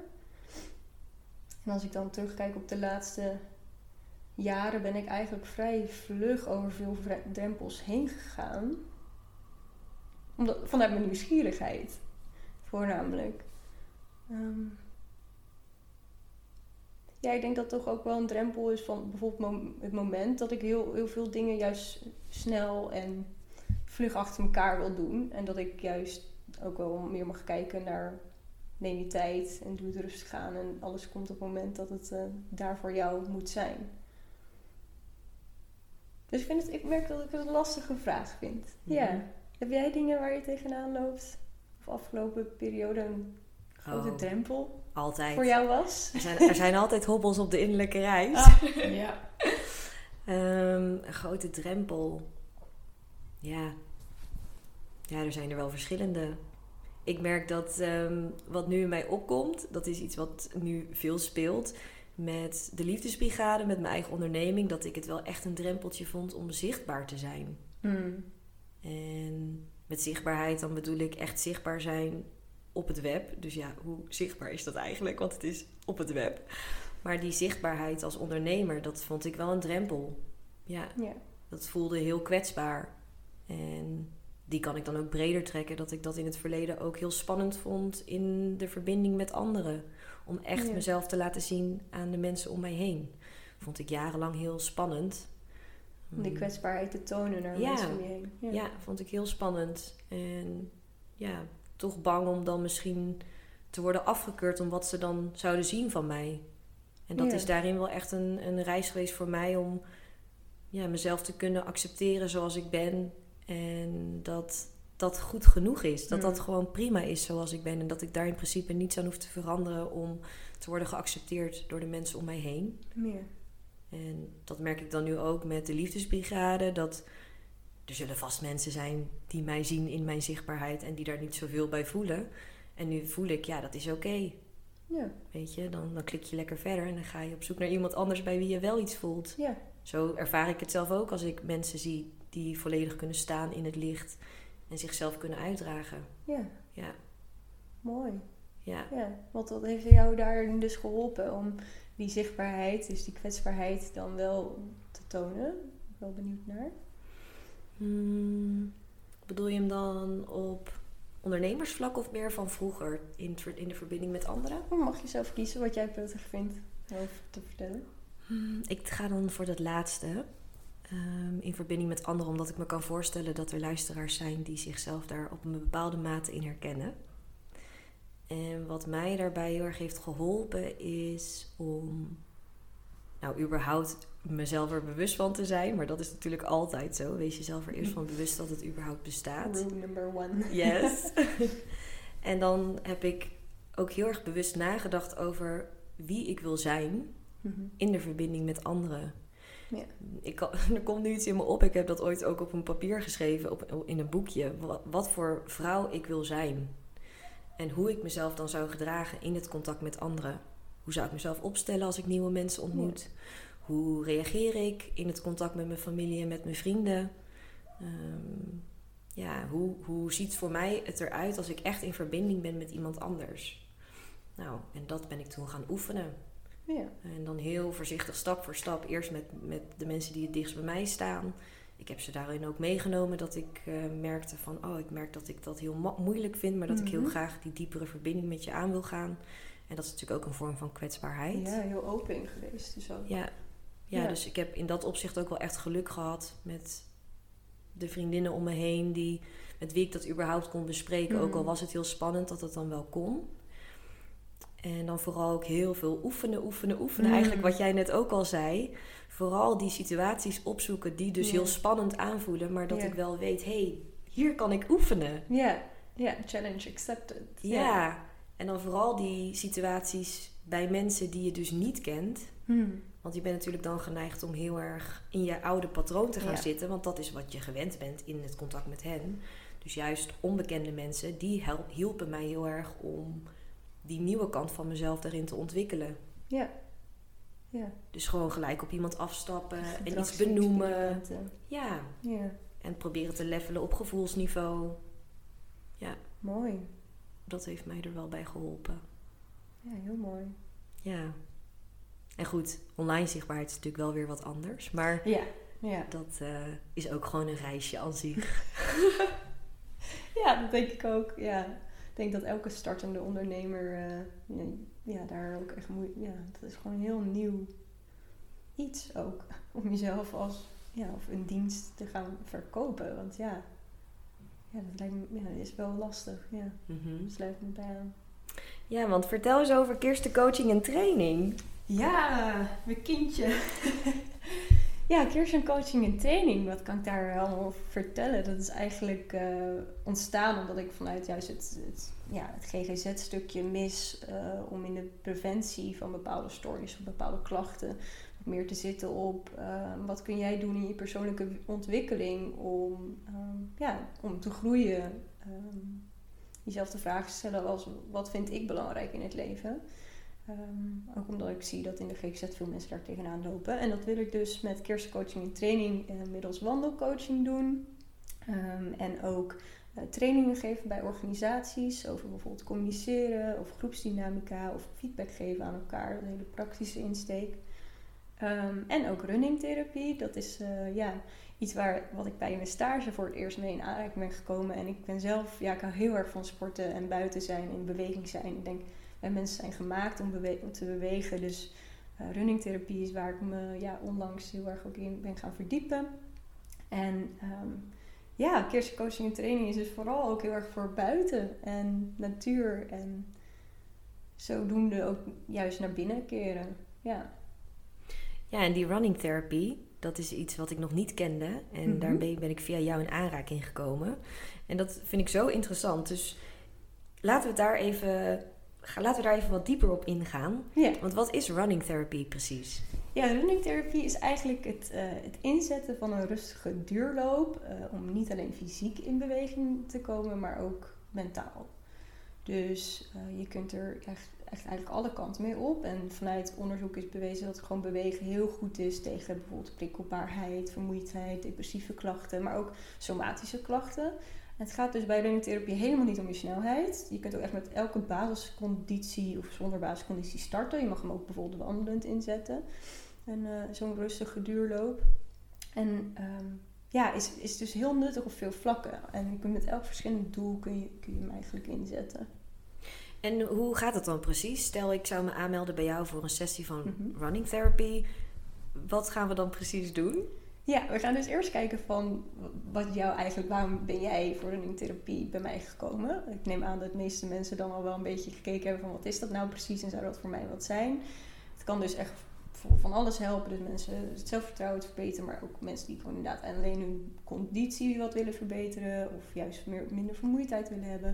Speaker 2: En als ik dan terugkijk op de laatste jaren, ben ik eigenlijk vrij vlug over veel drempels heen gegaan. Omdat, vanuit mijn nieuwsgierigheid, voornamelijk. Um, ja, ik denk dat toch ook wel een drempel is van bijvoorbeeld het moment dat ik heel, heel veel dingen juist snel en vlug achter elkaar wil doen. En dat ik juist ook wel meer mag kijken naar neem je tijd en doe het rustig aan. En alles komt op het moment dat het uh, daar voor jou moet zijn. Dus ik, vind het, ik merk dat ik het een lastige vraag vind. Ja. ja. Heb jij dingen waar je tegenaan loopt? Of afgelopen periode een grote oh, drempel?
Speaker 1: Altijd.
Speaker 2: Voor jou was?
Speaker 1: Er zijn, er zijn altijd hobbels op de innerlijke reis.
Speaker 2: Ah, (laughs) ja.
Speaker 1: um, een grote drempel. Ja. Ja, er zijn er wel verschillende. Ik merk dat um, wat nu in mij opkomt, dat is iets wat nu veel speelt met de liefdesbrigade, met mijn eigen onderneming, dat ik het wel echt een drempeltje vond om zichtbaar te zijn.
Speaker 2: Mm.
Speaker 1: En met zichtbaarheid dan bedoel ik echt zichtbaar zijn op het web. Dus ja, hoe zichtbaar is dat eigenlijk? Want het is op het web. Maar die zichtbaarheid als ondernemer, dat vond ik wel een drempel. Ja,
Speaker 2: ja.
Speaker 1: dat voelde heel kwetsbaar. En die kan ik dan ook breder trekken. Dat ik dat in het verleden ook heel spannend vond in de verbinding met anderen. Om echt mezelf te laten zien aan de mensen om mij heen. Vond ik jarenlang heel spannend.
Speaker 2: Om die mm. kwetsbaarheid te tonen naar mensen om je heen.
Speaker 1: Ja. ja, vond ik heel spannend. En ja, toch bang om dan misschien te worden afgekeurd om wat ze dan zouden zien van mij. En dat is daarin wel echt een, een reis geweest voor mij om ja, mezelf te kunnen accepteren zoals ik ben. En dat dat goed genoeg is. Dat dat mm. gewoon prima is zoals ik ben. En dat ik daar in principe niets aan hoef te veranderen om te worden geaccepteerd door de mensen om mij heen.
Speaker 2: Meer.
Speaker 1: En dat merk ik dan nu ook met de liefdesbrigade. Dat er zullen vast mensen zijn die mij zien in mijn zichtbaarheid en die daar niet zoveel bij voelen. En nu voel ik, ja, dat is oké.
Speaker 2: Ja.
Speaker 1: Weet je, dan, dan klik je lekker verder en dan ga je op zoek naar iemand anders bij wie je wel iets voelt.
Speaker 2: Ja.
Speaker 1: Zo ervaar ik het zelf ook als ik mensen zie die volledig kunnen staan in het licht en zichzelf kunnen uitdragen.
Speaker 2: Ja.
Speaker 1: Ja,
Speaker 2: Mooi.
Speaker 1: ja.
Speaker 2: Ja. Want wat heeft jou daarin dus geholpen om die zichtbaarheid, dus die kwetsbaarheid, dan wel te tonen? Ik ben wel benieuwd naar.
Speaker 1: Hmm, bedoel je hem dan op ondernemersvlak of meer van vroeger in, in de verbinding met anderen?
Speaker 2: Dan mag je zelf kiezen wat jij prettig vindt over te vertellen.
Speaker 1: Hmm, Ik ga dan voor dat laatste. Ehm, in verbinding met anderen, omdat ik me kan voorstellen dat er luisteraars zijn die zichzelf daar op een bepaalde mate in herkennen. En wat mij daarbij heel erg heeft geholpen is om, nou, überhaupt mezelf er bewust van te zijn. Maar dat is natuurlijk altijd zo. Wees jezelf er eerst van (laughs) bewust dat het überhaupt bestaat.
Speaker 2: Rule number one.
Speaker 1: Yes. (laughs) (laughs) en dan heb ik ook heel erg bewust nagedacht over wie ik wil zijn
Speaker 2: Mhm.
Speaker 1: in de verbinding met anderen.
Speaker 2: Ja.
Speaker 1: Ik kan, (laughs) er komt nu iets in me op. Ik heb dat ooit ook op een papier geschreven, op, in een boekje. Wat, wat voor vrouw ik wil zijn. En hoe ik mezelf dan zou gedragen in het contact met anderen. Hoe zou ik mezelf opstellen als ik nieuwe mensen ontmoet? Hoe reageer ik in het contact met mijn familie en met mijn vrienden? Ehm, ja, hoe, hoe ziet voor mij het eruit als ik echt in verbinding ben met iemand anders? Nou, en dat ben ik toen gaan oefenen.
Speaker 2: Ja.
Speaker 1: En dan heel voorzichtig, stap voor stap. Eerst met, met de mensen die het dichtst bij mij staan. Ik heb ze daarin ook meegenomen dat ik eh, merkte van... oh, ik merk dat ik dat heel mo- moeilijk vind... maar dat ik heel
Speaker 2: Mhm.
Speaker 1: graag die diepere verbinding met je aan wil gaan. En dat is natuurlijk ook een vorm van kwetsbaarheid.
Speaker 2: ja, heel open geweest. Dus ook.
Speaker 1: Ja, ja,
Speaker 2: Ja.
Speaker 1: dus ik heb in dat opzicht ook wel echt geluk gehad met de vriendinnen om me heen die, met wie ik dat überhaupt kon bespreken. Ook al
Speaker 2: Mhm.
Speaker 1: was het heel spannend dat het dan wel kon. En dan vooral ook heel veel oefenen, oefenen, oefenen.
Speaker 2: Mhm.
Speaker 1: Eigenlijk wat jij net ook al zei. Vooral die situaties opzoeken die dus
Speaker 2: Ja.
Speaker 1: heel spannend aanvoelen. Maar dat
Speaker 2: Ja.
Speaker 1: ik wel weet, hé, hey, hier kan ik oefenen.
Speaker 2: Ja. Ja, challenge accepted.
Speaker 1: Ja. En dan vooral die situaties bij mensen die je dus niet kent.
Speaker 2: Hmm.
Speaker 1: Want je bent natuurlijk dan geneigd om heel erg in je oude patroon te gaan zitten. Want dat is wat je gewend bent in het contact met hen. Dus juist onbekende mensen, die hel- hielpen mij heel erg om die nieuwe kant van mezelf daarin te ontwikkelen.
Speaker 2: Ja. Ja.
Speaker 1: Dus gewoon gelijk op iemand afstappen en iets benoemen. Ja,
Speaker 2: Ja.
Speaker 1: en proberen te levelen op gevoelsniveau.
Speaker 2: Mooi.
Speaker 1: Dat heeft mij er wel bij geholpen.
Speaker 2: Ja, heel mooi.
Speaker 1: Ja. En goed, online zichtbaarheid is natuurlijk wel weer wat anders. Maar
Speaker 2: Ja. Ja.
Speaker 1: dat eh, is ook gewoon een reisje aan zich. (laughs)
Speaker 2: Ja, dat denk ik ook. Ja. Ik denk dat elke startende ondernemer eh, ja, daar ook echt moeite... Ja, dat is gewoon een heel nieuw iets ook. (laughs) Om jezelf als... Ja, of een dienst te gaan verkopen. Want ja, ja dat lijkt me, ja, is wel lastig. Ja,
Speaker 1: Mhm.
Speaker 2: sluit me bij aan.
Speaker 1: Ja, want vertel eens over Kirsten coaching en training.
Speaker 2: Ja, mijn kindje. (laughs) ja, Kirsten coaching en training. Wat kan ik daar allemaal over vertellen? Dat is eigenlijk eh, ontstaan omdat ik vanuit juist het, ja, het GGZ-stukje mis eh, om in de preventie van bepaalde stoornissen of bepaalde klachten meer te zitten op eh, wat kun jij doen in je persoonlijke ontwikkeling om, ehm, ja, om te groeien. Ehm, jezelf de vraag stellen als wat vind ik belangrijk in het leven. Ehm, ook omdat ik zie dat in de GGZ veel mensen daar tegenaan lopen. En dat wil ik dus met kerstcoaching en training eh, middels wandelcoaching doen. Ehm, en ook eh, trainingen geven bij organisaties over bijvoorbeeld communiceren of groepsdynamica of feedback geven aan elkaar. Een hele praktische insteek. Ehm, en ook runningtherapie. Dat is eh, ja, iets waar, wat ik bij mijn stage voor het eerst mee in aanraking ben gekomen. En ik ben zelf, ja, ik hou heel erg van sporten en buiten zijn, in beweging zijn. Ik denk, wij mensen zijn gemaakt om, bewe- om te bewegen. Dus eh runningtherapie is waar ik me ja, onlangs heel erg ook in ben gaan verdiepen. En ehm, ja, kerstcoaching en training is dus vooral ook heel erg voor buiten en natuur. En zodoende ook juist naar binnen keren. Ja.
Speaker 1: Ja, en die running therapy, dat is iets wat ik nog niet kende. En
Speaker 2: Mhm.
Speaker 1: daarmee ben ik via jou in aanraking gekomen. En dat vind ik zo interessant. Dus laten we het daar even laten we daar even wat dieper op ingaan.
Speaker 2: Ja.
Speaker 1: Want wat is running therapy precies?
Speaker 2: Ja, running therapie is eigenlijk het, eh, het inzetten van een rustige duurloop eh, om niet alleen fysiek in beweging te komen, maar ook mentaal. Dus eh, je kunt er echt, echt eigenlijk alle kanten mee op. En vanuit onderzoek is bewezen dat gewoon bewegen heel goed is tegen bijvoorbeeld prikkelbaarheid, vermoeidheid, depressieve klachten, maar ook somatische klachten. Het gaat dus bij runningtherapie helemaal niet om je snelheid. Je kunt ook echt met elke basisconditie of zonder basisconditie starten. Je mag hem ook bijvoorbeeld wandelend inzetten. En uh, zo'n rustige duurloop. En um, ja, is, is dus heel nuttig op veel vlakken. En je kunt met elk verschillend doel kun je, kun je hem eigenlijk inzetten.
Speaker 1: En hoe gaat het dan precies? Stel, ik zou me aanmelden bij jou voor een sessie van
Speaker 2: Mm -hmm.
Speaker 1: running therapy. Wat gaan we dan precies doen?
Speaker 2: Ja, we gaan dus eerst kijken van wat jou eigenlijk, waarom ben jij voor running therapie bij mij gekomen? Ik neem aan dat de meeste mensen dan al wel een beetje gekeken hebben van wat is dat nou precies en zou dat voor mij wat zijn? Het kan dus echt van alles helpen. Dus mensen het zelfvertrouwen te verbeteren, maar ook mensen die gewoon inderdaad alleen hun conditie wat willen verbeteren of juist meer, minder vermoeidheid willen hebben.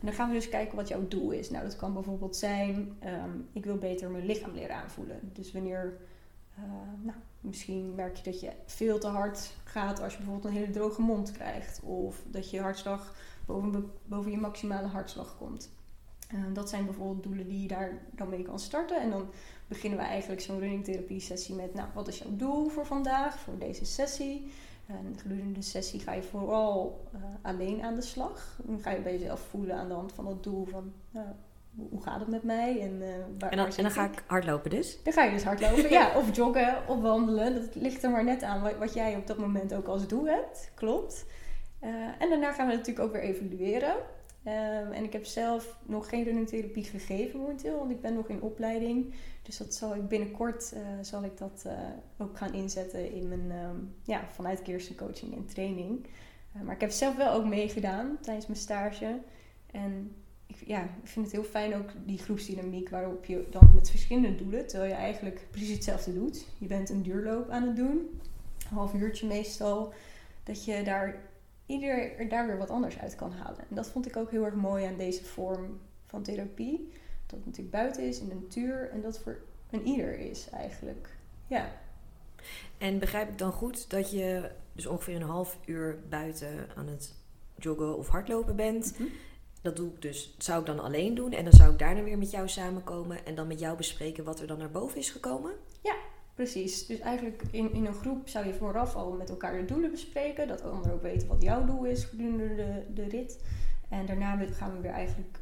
Speaker 2: En dan gaan we dus kijken wat jouw doel is. Nou, dat kan bijvoorbeeld zijn, um, ik wil beter mijn lichaam leren aanvoelen. Dus wanneer, uh, nou, misschien merk je dat je veel te hard gaat als je bijvoorbeeld een hele droge mond krijgt. Of dat je hartslag boven, boven je maximale hartslag komt. Uh, dat zijn bijvoorbeeld doelen die je daar dan mee kan starten. En dan beginnen we eigenlijk zo'n running therapie sessie met, nou, wat is jouw doel voor vandaag, voor deze sessie? En gedurende de sessie ga je vooral uh, alleen aan de slag. Dan ga je bij jezelf voelen aan de hand van dat doel van, nou, hoe gaat het met mij? En, uh, waar,
Speaker 1: en dan, en dan ga ik hardlopen dus?
Speaker 2: Dan ga je dus hardlopen, ja. (laughs) Of joggen, of wandelen. Dat ligt er maar net aan wat, wat jij op dat moment ook als doel hebt. Klopt. Uh, en daarna gaan we natuurlijk ook weer evalueren. Um, en ik heb zelf nog geen runningtherapie gegeven momenteel, want ik ben nog in opleiding. Dus dat zal ik binnenkort zal ik dat ook gaan inzetten in mijn, um, ja, vanuit Kirsten coaching en training. Maar ik heb zelf wel ook meegedaan tijdens mijn stage. En ik, ja, ik vind het heel fijn ook die groepsdynamiek waarop je dan met verschillende doelen, terwijl je eigenlijk precies hetzelfde doet. Je bent een duurloop aan het doen, een half uurtje meestal, dat je daar ieder er daar weer wat anders uit kan halen. En dat vond ik ook heel erg mooi aan deze vorm van therapie. Dat het natuurlijk buiten is, in de natuur. En dat voor een ieder is eigenlijk. Ja.
Speaker 1: En begrijp ik dan goed dat je dus ongeveer een half uur buiten aan het joggen of hardlopen bent?
Speaker 2: Mhm.
Speaker 1: Dat doe ik dus, zou ik dan alleen doen. En dan zou ik daarna weer met jou samenkomen. En dan met jou bespreken wat er dan naar boven is gekomen?
Speaker 2: Ja, Precies, dus eigenlijk in, in een groep zou je vooraf al met elkaar de doelen bespreken. Dat de ander ook weet wat jouw doel is gedurende de, de rit. En daarna gaan we weer eigenlijk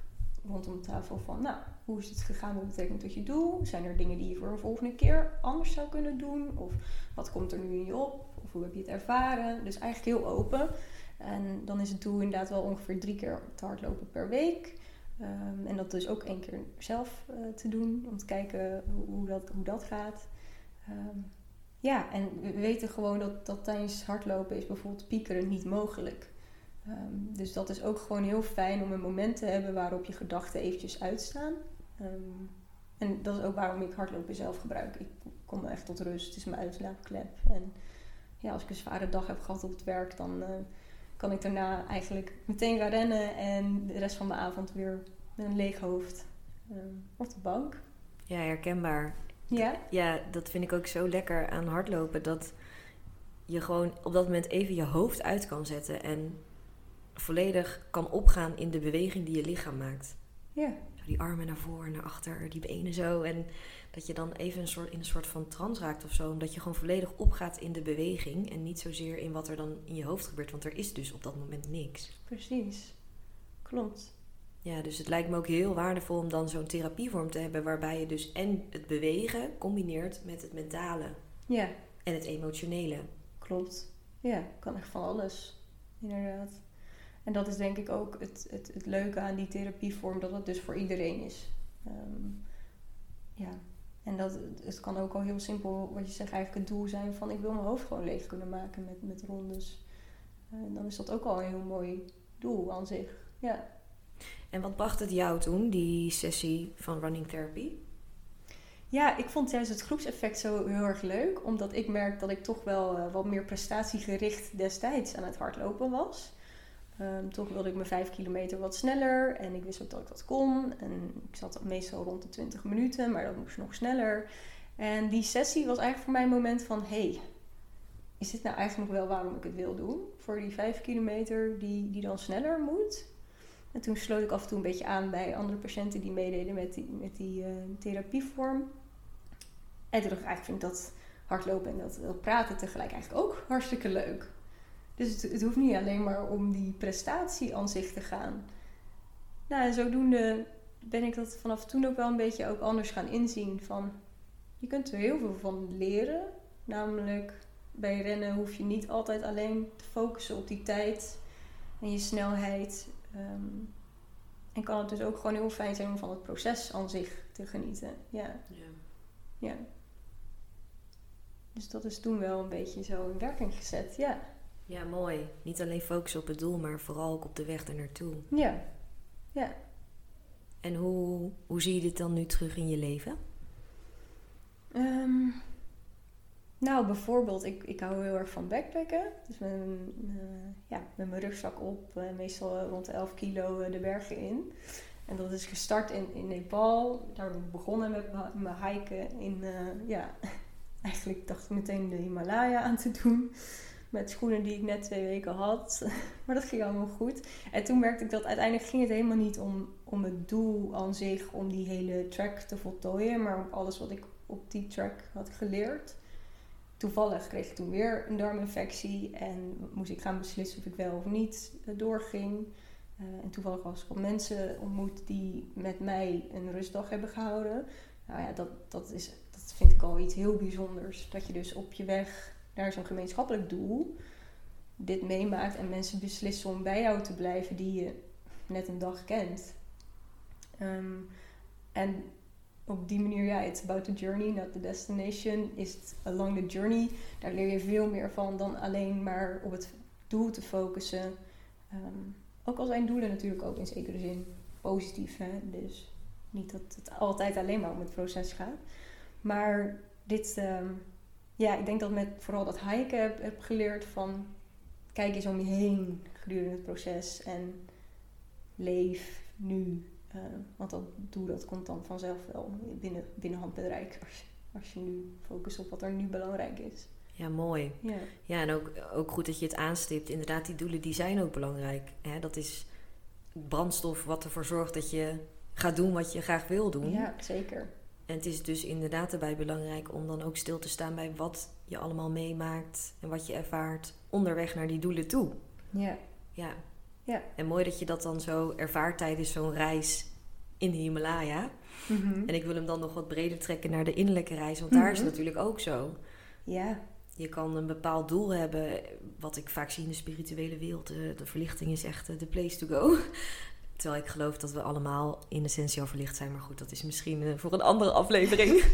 Speaker 2: rondom tafel van, nou, hoe is het gegaan met betrekking tot je doel? Zijn er dingen die je voor een volgende keer anders zou kunnen doen? Of wat komt er nu in je op? Of hoe heb je het ervaren? Dus eigenlijk heel open. En dan is het doel inderdaad wel ongeveer drie keer te hardlopen per week. Um, en dat dus ook één keer zelf uh, te doen, om te kijken hoe, hoe, dat, hoe dat gaat. Um, ja, en we weten gewoon dat, dat tijdens hardlopen is bijvoorbeeld piekeren niet mogelijk. Um, dus dat is ook gewoon heel fijn om een moment te hebben waarop je gedachten eventjes uitstaan. En dat is ook waarom ik hardlopen zelf gebruik. Ik kom echt tot rust, het is mijn uitlaatklep. En ja, als ik een zware dag heb gehad op het werk, dan uh, kan ik daarna eigenlijk meteen gaan rennen en de rest van de avond weer met een leeg hoofd op de bank.
Speaker 1: Ja, herkenbaar.
Speaker 2: Ja?
Speaker 1: Ja, dat vind ik ook zo lekker aan hardlopen. Dat je gewoon op dat moment even je hoofd uit kan zetten. En volledig kan opgaan in de beweging die je lichaam maakt.
Speaker 2: Ja.
Speaker 1: Zo die armen naar voren, naar achter, die benen zo. En dat je dan even een soort, in een soort van trance raakt of zo. Omdat je gewoon volledig opgaat in de beweging. En niet zozeer in wat er dan in je hoofd gebeurt. Want er is dus op dat moment niks.
Speaker 2: Precies. Klopt.
Speaker 1: Ja, dus het lijkt me ook heel waardevol om dan zo'n therapievorm te hebben waarbij je dus en het bewegen combineert met het mentale
Speaker 2: Ja,
Speaker 1: en het emotionele.
Speaker 2: klopt. Ja, kan echt van alles. Inderdaad. En dat is denk ik ook het, het, het leuke aan die therapievorm, dat het dus voor iedereen is. Ehm, ja, en dat het kan ook al heel simpel, wat je zegt, eigenlijk het doel zijn van ik wil mijn hoofd gewoon leeg kunnen maken met, met rondes. En dan is dat ook al een heel mooi doel aan zich. Ja.
Speaker 1: En wat bracht het jou toen, die sessie van running therapy?
Speaker 2: Ja, ik vond juist het groepseffect zo heel erg leuk. Omdat ik merk dat ik toch wel uh, wat meer prestatiegericht destijds aan het hardlopen was. Ehm, toch wilde ik mijn 5 kilometer wat sneller. En ik wist ook dat ik dat kon. En ik zat meestal rond de 20 minuten, maar dat moest nog sneller. En die sessie was eigenlijk voor mij een moment van... hey, is dit nou eigenlijk nog wel waarom ik het wil doen? Voor die 5 kilometer die, die dan sneller moet. En toen sloot ik af en toe een beetje aan bij andere patiënten die meededen met die, met die uh, therapievorm. En toen dacht ik eigenlijk vind ik dat hardlopen en dat, dat praten tegelijk eigenlijk ook hartstikke leuk. Dus het, het, hoeft niet alleen maar om die prestatie aan zich te gaan. Nou, en zodoende ben ik dat vanaf toen ook wel een beetje ook anders gaan inzien. Van, je kunt er heel veel van leren. Namelijk, bij rennen hoef je niet altijd alleen te focussen op die tijd en je snelheid. Um, en kan het dus ook gewoon heel fijn zijn om van het proces aan zich te genieten. Ja. ja. ja. Dus dat is toen wel een beetje zo in werking gezet, ja.
Speaker 1: Ja, mooi. Niet alleen focussen op het doel, maar vooral ook op de weg er naartoe.
Speaker 2: Ja, ja.
Speaker 1: En hoe, hoe zie je dit dan nu terug in je leven?
Speaker 2: Um, nou, bijvoorbeeld, ik, ik hou heel erg van backpacken. Dus met, uh, ja, met mijn rugzak op, uh, meestal rond de 11 kilo uh, de bergen in. En dat is gestart in, in Nepal. Daar ben ik begonnen met mijn hiken in, ja, (laughs) eigenlijk dacht ik meteen de Himalaya aan te doen. Met schoenen die ik net twee weken had. (laughs) maar dat ging allemaal goed. En toen merkte ik dat uiteindelijk ging het helemaal niet om, om het doel aan zich, om die hele track te voltooien. Maar om alles wat ik op die track had geleerd. Toevallig kreeg ik toen weer een darminfectie en moest ik gaan beslissen of ik wel of niet eh, doorging. Uh, en toevallig was ik op mensen ontmoet die met mij een rustdag hebben gehouden. Nou ja, dat, dat, is, dat vind ik al iets heel bijzonders. Dat je dus op je weg naar zo'n gemeenschappelijk doel dit meemaakt en mensen beslissen om bij jou te blijven die je net een dag kent. Um, en op die manier, ja, it's about the journey, not the destination. Is along the journey. Daar leer je veel meer van dan alleen maar op het doel te focussen. Um, ook al zijn doelen natuurlijk ook in zekere zin positief. Hè? Dus niet dat het altijd alleen maar om het proces gaat. Maar dit, um, ja, ik denk dat met vooral dat hiken heb, heb geleerd van kijk eens om je heen gedurende het proces en leef nu. Uh, want dat doe dat komt dan vanzelf wel binnen, binnen handbereik als, als je nu focust op wat er nu belangrijk is.
Speaker 1: Ja, mooi. Ja, ja en ook, ook goed dat je het aanstipt. Inderdaad, die doelen die zijn ook belangrijk. Hè? Dat is brandstof wat ervoor zorgt dat je gaat doen wat je graag wil doen.
Speaker 2: Ja, zeker.
Speaker 1: En het is dus inderdaad erbij belangrijk om dan ook stil te staan bij wat je allemaal meemaakt en wat je ervaart onderweg naar die doelen toe.
Speaker 2: Ja.
Speaker 1: Ja. ja. En mooi dat je dat dan zo ervaart tijdens zo'n reis in de Himalaya. Mhm. En ik wil hem dan nog wat breder trekken naar de innerlijke reis, want daar is het mhm. natuurlijk ook zo.
Speaker 2: Ja.
Speaker 1: Je kan een bepaald doel hebben, wat ik vaak zie in de spirituele wereld. De, de verlichting is echt de place to go. Terwijl ik geloof dat we allemaal in essentie al verlicht zijn. Maar goed, dat is misschien uh, voor een andere aflevering.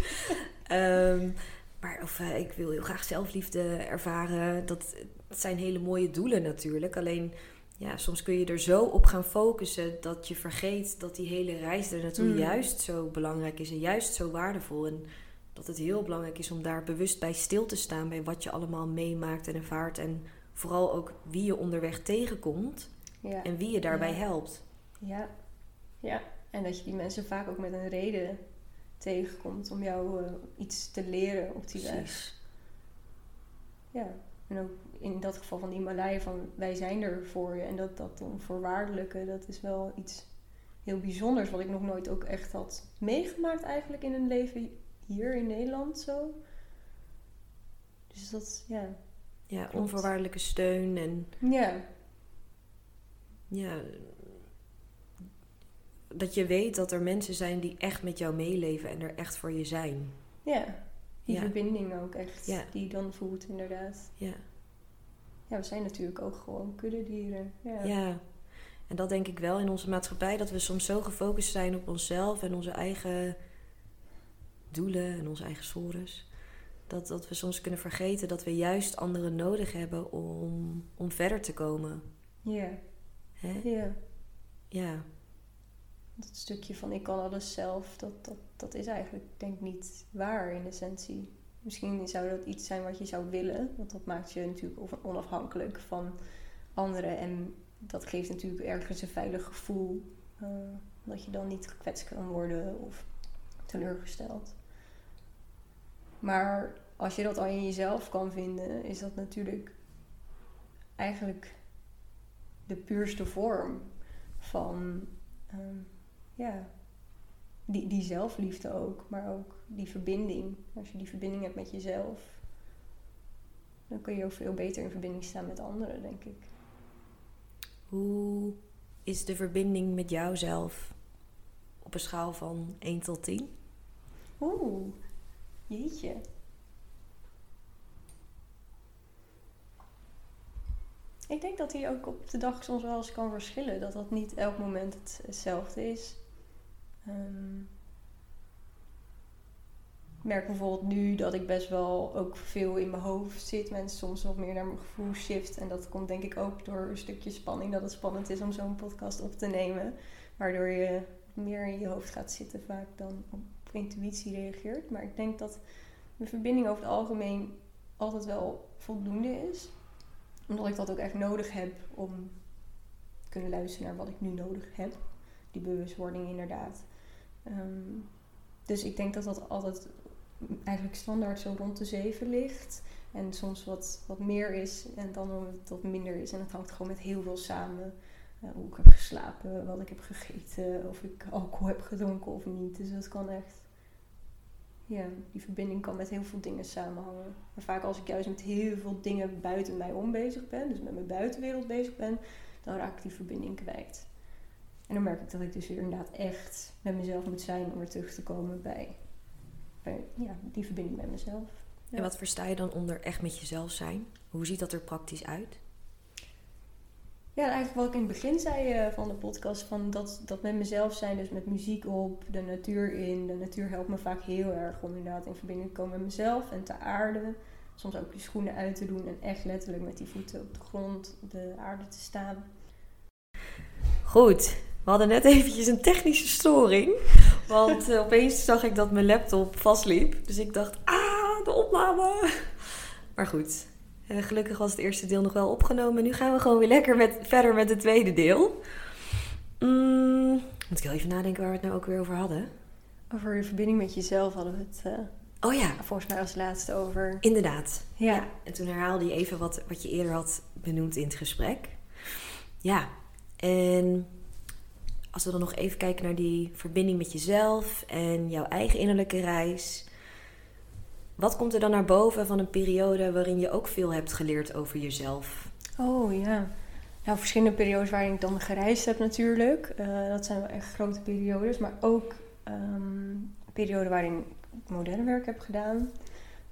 Speaker 1: um, (laughs) maar of uh, ik wil heel graag zelfliefde ervaren. Dat, dat zijn hele mooie doelen natuurlijk. Alleen ja, soms kun je er zo op gaan focussen dat je vergeet dat die hele reis er naartoe mm. juist zo belangrijk is en juist zo waardevol. En dat het heel belangrijk is om daar bewust bij stil te staan bij wat je allemaal meemaakt en ervaart. En vooral ook wie je onderweg tegenkomt ja. en wie je daarbij helpt.
Speaker 2: Ja, ja. En dat je die mensen vaak ook met een reden tegenkomt om jou uh, iets te leren op die Precies. weg. Ja, en ook in dat geval van die Malai van wij zijn er voor je. En dat, dat onvoorwaardelijke, dat is wel iets heel bijzonders wat ik nog nooit ook echt had meegemaakt eigenlijk in een leven hier in Nederland zo. Dus dat, ja.
Speaker 1: Ja, onvoorwaardelijke steun en...
Speaker 2: Ja.
Speaker 1: Ja, dat je weet dat er mensen zijn die echt met jou meeleven en er echt voor je zijn.
Speaker 2: Ja, die verbinding ook echt, ja. die je dan voelt inderdaad.
Speaker 1: Ja.
Speaker 2: Ja, we zijn natuurlijk ook gewoon kuddedieren. Ja.
Speaker 1: ja, en dat denk ik wel in onze maatschappij, dat we soms zo gefocust zijn op onszelf en onze eigen doelen en onze eigen sores. Dat, dat we soms kunnen vergeten dat we juist anderen nodig hebben om, om verder te komen.
Speaker 2: Ja.
Speaker 1: Hè?
Speaker 2: Ja.
Speaker 1: Ja
Speaker 2: dat stukje van ik kan alles zelf, dat, dat, dat is eigenlijk denk niet waar in essentie. Misschien zou dat iets zijn wat je zou willen, want dat maakt je natuurlijk onafhankelijk van anderen en dat geeft natuurlijk ergens een veilig gevoel. eh, dat je dan niet gekwetst kan worden of teleurgesteld. Maar als je dat al in jezelf kan vinden, is dat natuurlijk eigenlijk de puurste vorm van ehm, ja, die, die zelfliefde ook, maar ook die verbinding. Als je die verbinding hebt met jezelf, dan kun je ook veel beter in verbinding staan met anderen, denk ik.
Speaker 1: Hoe is de verbinding met jouzelf op een schaal van 1 tot 10?
Speaker 2: Oeh, jeetje. Ik denk dat die ook op de dag soms wel eens kan verschillen. Dat dat niet elk moment het- hetzelfde is. Ehm, ik merk bijvoorbeeld nu dat ik best wel ook veel in mijn hoofd zit. Mensen soms wat meer naar mijn gevoel shift. En dat komt denk ik ook door een stukje spanning. Dat het spannend is om zo'n podcast op te nemen. Waardoor je meer in je hoofd gaat zitten vaak dan op intuïtie reageert. Maar ik denk dat mijn verbinding over het algemeen altijd wel voldoende is. Omdat ik dat ook echt nodig heb om te kunnen luisteren naar wat ik nu nodig heb. Die bewustwording inderdaad. Ehm, dus ik denk dat dat altijd eigenlijk standaard zo rond de zeven ligt. En soms wat, wat meer is en dan wat, minder is. En dat hangt gewoon met heel veel samen. Eh, hoe ik heb geslapen, wat ik heb gegeten, of ik alcohol heb gedronken of niet. Dus dat kan echt. Ja, die verbinding kan met heel veel dingen samenhangen. Maar vaak als ik juist met heel veel dingen buiten mij om bezig ben, dus met mijn buitenwereld bezig ben, dan raak ik die verbinding kwijt. En dan merk ik dat ik dus weer inderdaad echt met mezelf moet zijn om weer terug te komen bij, bij ja, die verbinding met mezelf. Ja.
Speaker 1: En wat versta je dan onder echt met jezelf zijn? Hoe ziet dat er praktisch uit?
Speaker 2: Ja, eigenlijk wat ik in het begin zei eh, van de podcast, van dat, dat met mezelf zijn, dus met muziek op, de natuur in. De natuur helpt me vaak heel erg om inderdaad in verbinding te komen met mezelf en te aarden. Soms ook je schoenen uit te doen en echt letterlijk met die voeten op de grond, op de aarde te staan.
Speaker 1: Goed, we hadden net eventjes een technische storing. Want eh, opeens zag ik dat mijn laptop vastliep. Dus ik dacht, ah, de opname. Maar goed, eh, gelukkig was het eerste deel nog wel opgenomen. Nu gaan we gewoon weer lekker met, verder met het tweede deel. Mm, moet ik heel even nadenken waar we het nou ook weer over hadden.
Speaker 2: Over de verbinding met jezelf hadden we het eh,
Speaker 1: Oh ja,
Speaker 2: volgens mij als laatste over.
Speaker 1: inderdaad.
Speaker 2: Ja,
Speaker 1: En toen herhaalde je even wat, wat je eerder had benoemd in het gesprek. Ja, en als we dan nog even kijken naar die verbinding met jezelf en jouw eigen innerlijke reis. Wat komt er dan naar boven van een periode waarin je ook veel hebt geleerd over jezelf?
Speaker 2: Oh ja. Nou, verschillende periodes waarin ik dan gereisd heb natuurlijk. Eh, dat zijn wel echt grote periodes. Maar ook ehm, een periode waarin ik moderne werk heb gedaan.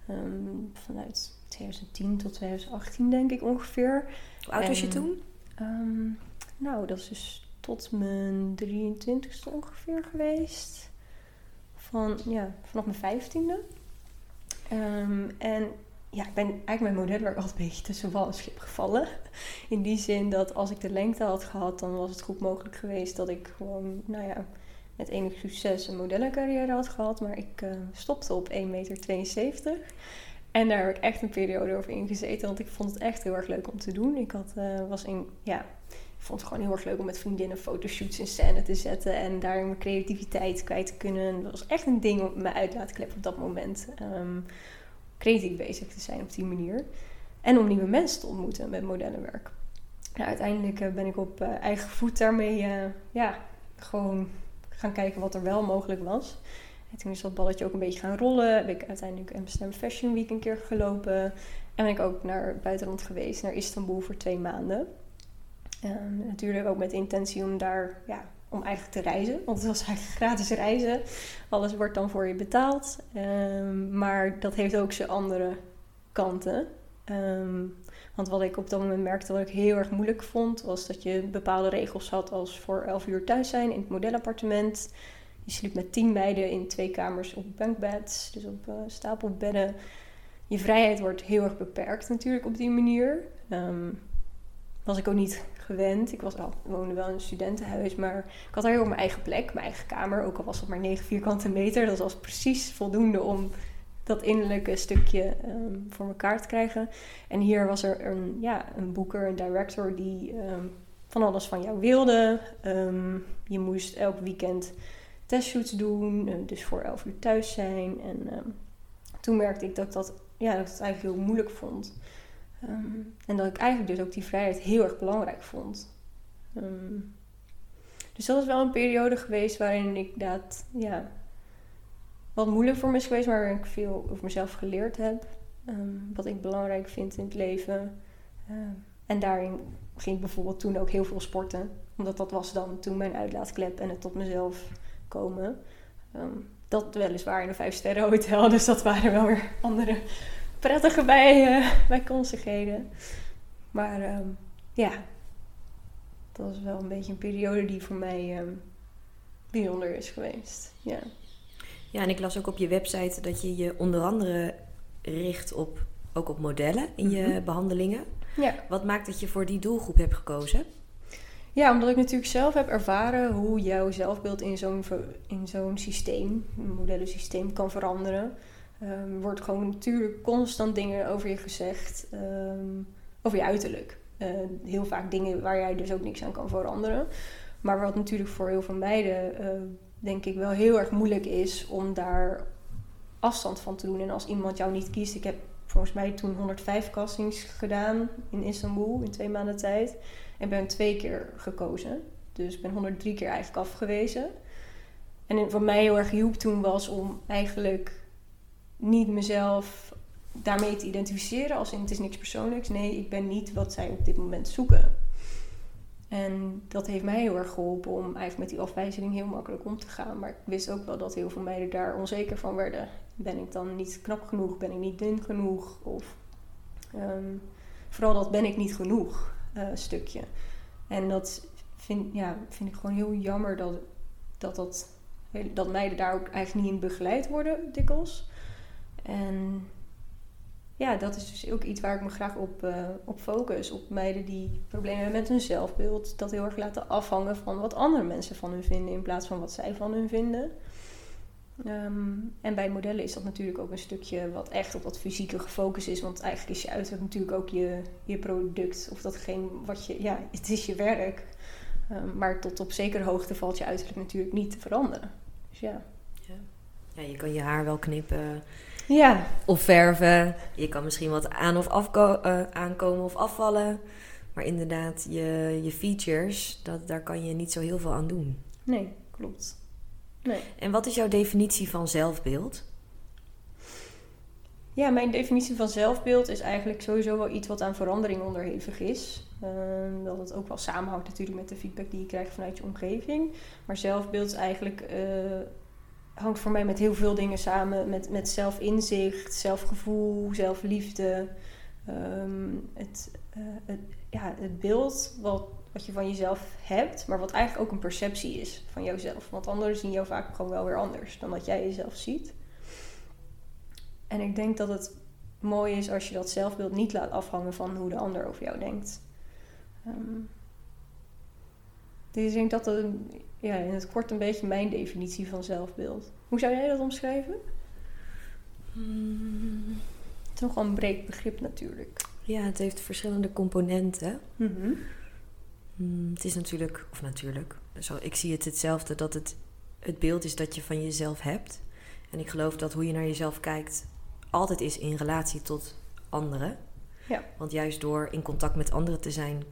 Speaker 2: Ehm, vanuit 2010 tot 2018 denk ik ongeveer.
Speaker 1: Hoe oud was je
Speaker 2: En-
Speaker 1: toen?
Speaker 2: Ehm, nou, dat is dus tot mijn 23ste ongeveer geweest. Van, ja, vanaf mijn 15e. Ehm, en ja, ik ben eigenlijk met modellenwerk altijd een beetje tussen wal en schip gevallen. In die zin dat als ik de lengte had gehad, dan was het goed mogelijk geweest dat ik gewoon, nou ja, met enig succes een modellencarrière had gehad. Maar ik eh, stopte op 1,72 meter. En daar heb ik echt een periode over ingezeten, want ik vond het echt heel erg leuk om te doen. Ik had, eh, was in, ja, vond het gewoon heel erg leuk om met vriendinnen fotoshoots in scène te zetten en daar mijn creativiteit kwijt te kunnen. Dat was echt een ding op mijn uitlaatklep op dat moment. Ehm, creatief bezig te zijn op die manier. En om nieuwe mensen te ontmoeten met modellenwerk. Nou, uiteindelijk eh, ben ik op eh, eigen voet daarmee eh, ja, gewoon gaan kijken wat er wel mogelijk was. En toen is dat balletje ook een beetje gaan rollen. Heb ik uiteindelijk Amsterdam Fashion Week een keer gelopen. En ben ik ook naar het buitenland geweest, naar Istanbul voor twee maanden. Ehm, natuurlijk ook met intentie om daar, ja, om eigenlijk te reizen. Want het was eigenlijk (laughs) gratis reizen. Alles wordt dan voor je betaald. Ehm, maar dat heeft ook zijn andere kanten. Ehm, want wat ik op dat moment merkte wat ik heel erg moeilijk vond, was dat je bepaalde regels had als voor 11 uur thuis zijn in het modelappartement. Je sliep met tien meiden in twee kamers op bankbeds, dus op eh, stapelbedden. Je vrijheid wordt heel erg beperkt natuurlijk op die manier. Was ik ook niet gewend. Ik was al, woonde wel in een studentenhuis, maar ik had daar heel mijn eigen plek, mijn eigen kamer. Ook al was het maar 9 vierkante meter. Dat was precies voldoende om dat innerlijke stukje ehm, voor elkaar te krijgen. En hier was er een, ja, een boeker, een director die ehm, van alles van jou wilde. Ehm, je moest elk weekend testshoots doen, eh, dus voor elf uur thuis zijn. En toen merkte ik dat dat, ja, dat ik het eigenlijk heel moeilijk vond. Ehm, en dat ik eigenlijk dus ook die vrijheid heel erg belangrijk vond. Ehm, dus dat is wel een periode geweest waarin ik dat, ja, wat moeilijk voor me is geweest, maar waarin ik veel over mezelf geleerd heb. Ehm, wat ik belangrijk vind in het leven. en daarin ging ik bijvoorbeeld toen ook heel veel sporten. Omdat dat was dan toen mijn uitlaatklep en het tot mezelf komen. dat weliswaar in een vijf sterren hotel, (laughs) dus dat waren wel weer andere prettige bij, uh, bijkomstigheden. Maar ehm, ja, dat was wel een beetje een periode die voor mij um, bijzonder is geweest. Ja.
Speaker 1: ja, en ik las ook op je website dat je je onder andere richt op, ook op modellen in je mhm. behandelingen. Ja. Wat maakt dat je voor die doelgroep hebt gekozen?
Speaker 2: Ja, omdat ik natuurlijk zelf heb ervaren hoe jouw zelfbeeld in zo'n, in zo'n systeem, een modellensysteem, kan veranderen. Um, wordt gewoon natuurlijk constant dingen over je gezegd. Ehm, over je uiterlijk. Uh, heel vaak dingen waar jij dus ook niks aan kan veranderen. Maar wat natuurlijk voor heel veel meiden, uh, denk ik, wel heel erg moeilijk is om daar afstand van te doen. En als iemand jou niet kiest, ik heb volgens mij toen 105 castings gedaan in Istanbul in twee maanden tijd. En ben twee keer gekozen. Dus ben 103 keer eigenlijk afgewezen. En voor mij heel erg hielp toen was om eigenlijk niet mezelf daarmee te identificeren als in het is niks persoonlijks. Nee, ik ben niet wat zij op dit moment zoeken. En dat heeft mij heel erg geholpen om eigenlijk met die afwijzing heel makkelijk om te gaan. Maar ik wist ook wel dat heel veel meiden daar onzeker van werden. Ben ik dan niet knap genoeg? Ben ik niet dun genoeg? Of ehm, vooral dat ben ik niet genoeg uh, stukje. En dat vind, ja, vind ik gewoon heel jammer dat, dat, dat, dat meiden daar ook eigenlijk niet in begeleid worden, dikwijls. En ja, dat is dus ook iets waar ik me graag op, uh, op focus. Op meiden die problemen hebben met hun zelfbeeld. Dat heel erg laten afhangen van wat andere mensen van hun vinden in plaats van wat zij van hun vinden. Ehm, en bij modellen is dat natuurlijk ook een stukje wat echt op dat fysieke gefocust is. Want eigenlijk is je uiterlijk natuurlijk ook je, je product. Of datgene wat je, ja, het is je werk. Um, maar tot op zekere hoogte valt je uiterlijk natuurlijk niet te veranderen. Dus ja.
Speaker 1: Ja, ja je kan je haar wel knippen.
Speaker 2: Ja.
Speaker 1: Of verven. Je kan misschien wat aan of afko uh, aankomen of afvallen. Maar inderdaad, je, je features, dat, daar kan je niet zo heel veel aan doen.
Speaker 2: Nee, klopt. Nee.
Speaker 1: En wat is jouw definitie van zelfbeeld?
Speaker 2: Ja, mijn definitie van zelfbeeld is eigenlijk sowieso wel iets wat aan verandering onderhevig is. Uh, dat het ook wel samenhangt natuurlijk met de feedback die je krijgt vanuit je omgeving. Maar zelfbeeld is eigenlijk uh, hangt voor mij met heel veel dingen samen. Met, met zelfinzicht, zelfgevoel, zelfliefde. Ehm, het, uh, het, ja, het beeld wat, wat je van jezelf hebt, maar wat eigenlijk ook een perceptie is van jouzelf. Want anderen zien jou vaak gewoon wel weer anders dan dat jij jezelf ziet. En ik denk dat het mooi is als je dat zelfbeeld niet laat afhangen van hoe de ander over jou denkt. Um, dus ik denk dat dat een, ja, in het kort een beetje mijn definitie van zelfbeeld. Hoe zou jij dat omschrijven? Hmm. Het is nogal een breed begrip natuurlijk.
Speaker 1: Ja, het heeft verschillende componenten. Mhm. Hmm, het is natuurlijk, of natuurlijk, zo, ik zie het hetzelfde dat het het beeld is dat je van jezelf hebt. En ik geloof dat hoe je naar jezelf kijkt altijd is in relatie tot anderen. Ja. Want juist door in contact met anderen te zijn,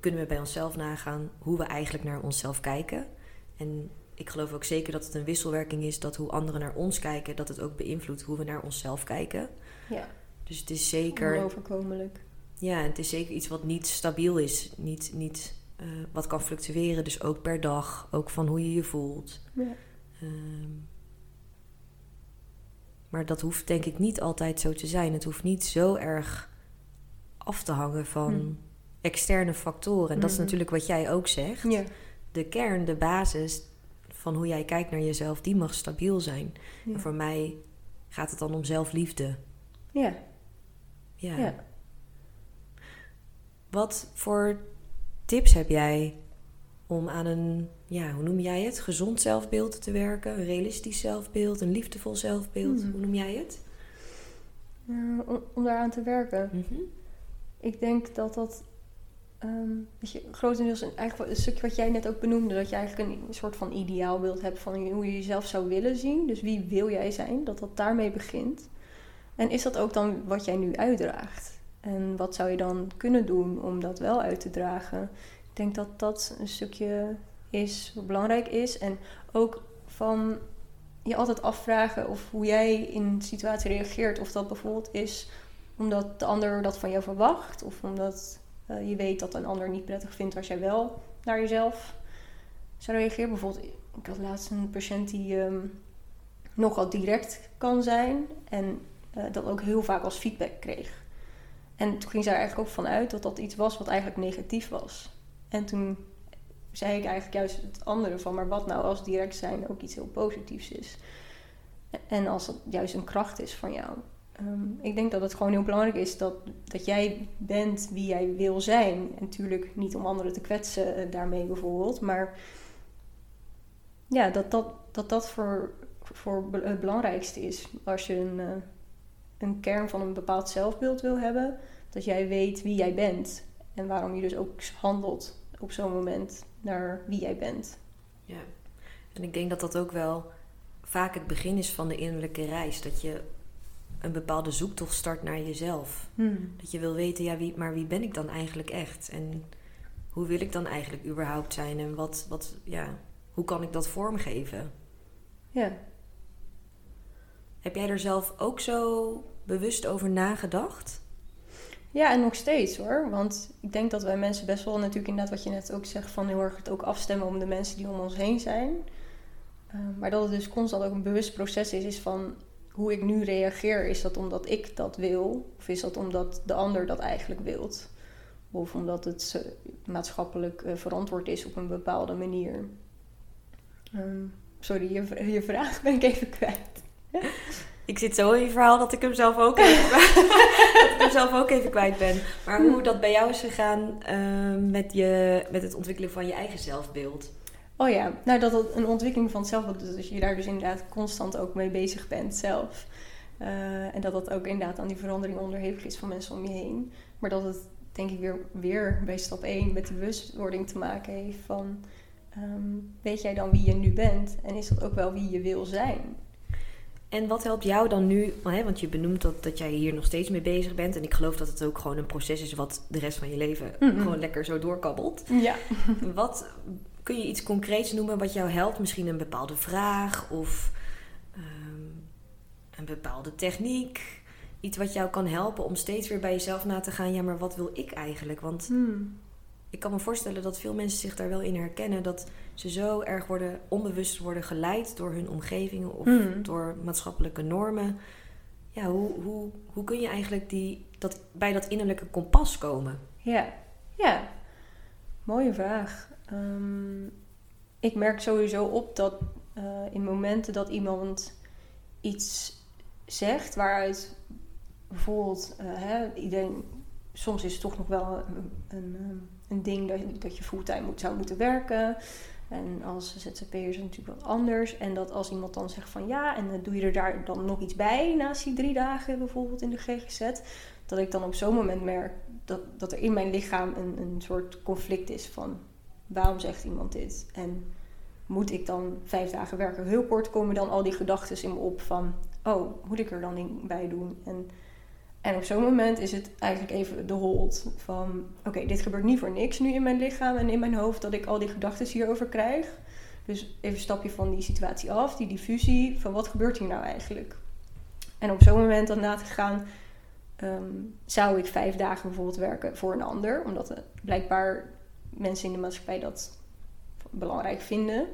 Speaker 1: kunnen we bij onszelf nagaan hoe we eigenlijk naar onszelf kijken. En ik geloof ook zeker dat het een wisselwerking is dat hoe anderen naar ons kijken, dat het ook beïnvloedt hoe we naar onszelf kijken.
Speaker 2: Ja.
Speaker 1: Dus het is zeker.
Speaker 2: Onoverkomelijk.
Speaker 1: Ja, het is zeker iets wat niet stabiel is. Niet, niet uh, wat kan fluctueren. Dus ook per dag. Ook van hoe je je voelt. Ja. Um, maar dat hoeft denk ik niet altijd zo te zijn. Het hoeft niet zo erg af te hangen van hm. externe factoren. En dat is mhm. natuurlijk wat jij ook zegt. Ja de kern, de basis van hoe jij kijkt naar jezelf, die mag stabiel zijn. En voor mij gaat het dan om zelfliefde.
Speaker 2: Ja.
Speaker 1: ja. Ja. Wat voor tips heb jij om aan een, ja, hoe noem jij het? Gezond zelfbeeld te werken? Een realistisch zelfbeeld, een liefdevol zelfbeeld? Hmm. Hoe noem jij het?
Speaker 2: om, om daaraan te werken. Mhm. Ik denk dat dat dat je grotendeels eigenlijk een stukje wat jij net ook benoemde, dat je eigenlijk een soort van ideaalbeeld hebt van hoe je jezelf zou willen zien. Dus wie wil jij zijn? Dat dat daarmee begint. En is dat ook dan wat jij nu uitdraagt? En wat zou je dan kunnen doen om dat wel uit te dragen? Ik denk dat dat een stukje is wat belangrijk is. En ook van je altijd afvragen of hoe jij in een situatie reageert. Of dat bijvoorbeeld is omdat de ander dat van jou verwacht. Of omdat uh, je weet dat een ander niet prettig vindt als jij wel naar jezelf zou reageren. Bijvoorbeeld, ik had laatst een patiënt die um, nogal direct kan zijn. En uh, dat ook heel vaak als feedback kreeg. En toen ging zij eigenlijk ook vanuit dat dat iets was wat eigenlijk negatief was. En toen zei ik eigenlijk juist het andere van, maar wat nou als direct zijn ook iets heel positiefs is? En als het juist een kracht is van jou. Um, ik denk dat het gewoon heel belangrijk is dat, dat jij bent wie jij wil zijn. En natuurlijk niet om anderen te kwetsen uh, daarmee bijvoorbeeld, maar ja, dat dat, dat, dat voor, voor het belangrijkste is. Als je een, uh, een kern van een bepaald zelfbeeld wil hebben, dat jij weet wie jij bent en waarom je dus ook handelt op zo'n moment naar wie jij bent.
Speaker 1: Ja, en ik denk dat dat ook wel vaak het begin is van de innerlijke reis. Dat je een bepaalde zoektocht start naar jezelf.
Speaker 2: Hmm.
Speaker 1: Dat je wil weten, ja, wie, maar wie ben ik dan eigenlijk echt? En hoe wil ik dan eigenlijk überhaupt zijn? En wat, wat, ja, hoe kan ik dat vormgeven?
Speaker 2: Ja.
Speaker 1: Heb jij er zelf ook zo bewust over nagedacht?
Speaker 2: Ja, en nog steeds hoor. Want ik denk dat wij mensen best wel natuurlijk inderdaad wat je net ook zegt... van heel erg het ook afstemmen om de mensen die om ons heen zijn. Uh, maar dat het dus constant ook een bewust proces is, is van hoe ik nu reageer. Is dat omdat ik dat wil? Of is dat omdat de ander dat eigenlijk wilt? Of omdat het maatschappelijk uh, verantwoord is op een bepaalde manier? Um, sorry, je, je vraag ben ik even kwijt.
Speaker 1: Ik zit zo in je verhaal dat ik hem zelf ook even, (laughs) dat ik hem zelf ook even kwijt ben. Maar hoe dat bij jou is gegaan uh, met, je, met het ontwikkelen van je eigen zelfbeeld?
Speaker 2: Oh ja, nou dat het een ontwikkeling van het zelfbeeld is. Dat je daar dus inderdaad constant ook mee bezig bent zelf. Uh, en dat dat ook inderdaad aan die verandering onderhevig is van mensen om je heen. Maar dat het denk ik weer, weer bij stap 1 met die bewustwording te maken heeft van... Um, weet jij dan wie je nu bent? En is dat ook wel wie je wil zijn?
Speaker 1: En wat helpt jou dan nu? Want je benoemt dat, dat jij hier nog steeds mee bezig bent. En ik geloof dat het ook gewoon een proces is wat de rest van je leven mm -hmm. gewoon lekker zo doorkabbelt.
Speaker 2: Ja. (laughs)
Speaker 1: Wat kun je iets concreets noemen wat jou helpt? Misschien een bepaalde vraag of um, een bepaalde techniek. Iets wat jou kan helpen om steeds weer bij jezelf na te gaan. Ja, maar wat wil ik eigenlijk? Want
Speaker 2: mm.
Speaker 1: ik kan me voorstellen dat veel mensen zich daar wel in herkennen. Dat ze zo erg worden, onbewust worden geleid door hun omgevingen of
Speaker 2: mm.
Speaker 1: door maatschappelijke normen. Ja, hoe, hoe, hoe kun je eigenlijk die, dat, bij dat innerlijke kompas komen?
Speaker 2: Ja, ja. Mooie vraag. Um, ik merk sowieso op dat uh, in momenten dat iemand iets zegt waaruit bijvoorbeeld hè, iedereen, soms is het toch nog wel een, een, een ding dat, dat je fulltime moet, zou moeten werken. En als ZZP'er is het natuurlijk wat anders. En dat als iemand dan zegt van ja, en dan doe je er daar dan nog iets bij naast die drie dagen bijvoorbeeld in de GGZ. Dat ik dan op zo'n moment merk dat, dat er in mijn lichaam een, een soort conflict is van waarom zegt iemand dit? En moet ik dan vijf dagen werken? Heel kort komen dan al die gedachten in me op van oh, moet ik er dan niet bij doen? En, en op zo'n moment is het eigenlijk even de hold van oké, dit gebeurt niet voor niks nu in mijn lichaam en in mijn hoofd dat ik al die gedachten hierover krijg. Dus even een stapje van die situatie af, die diffusie van wat gebeurt hier nou eigenlijk? En op zo'n moment dan na te gaan, um, zou ik vijf dagen bijvoorbeeld werken voor een ander, omdat blijkbaar mensen in de maatschappij dat belangrijk vinden,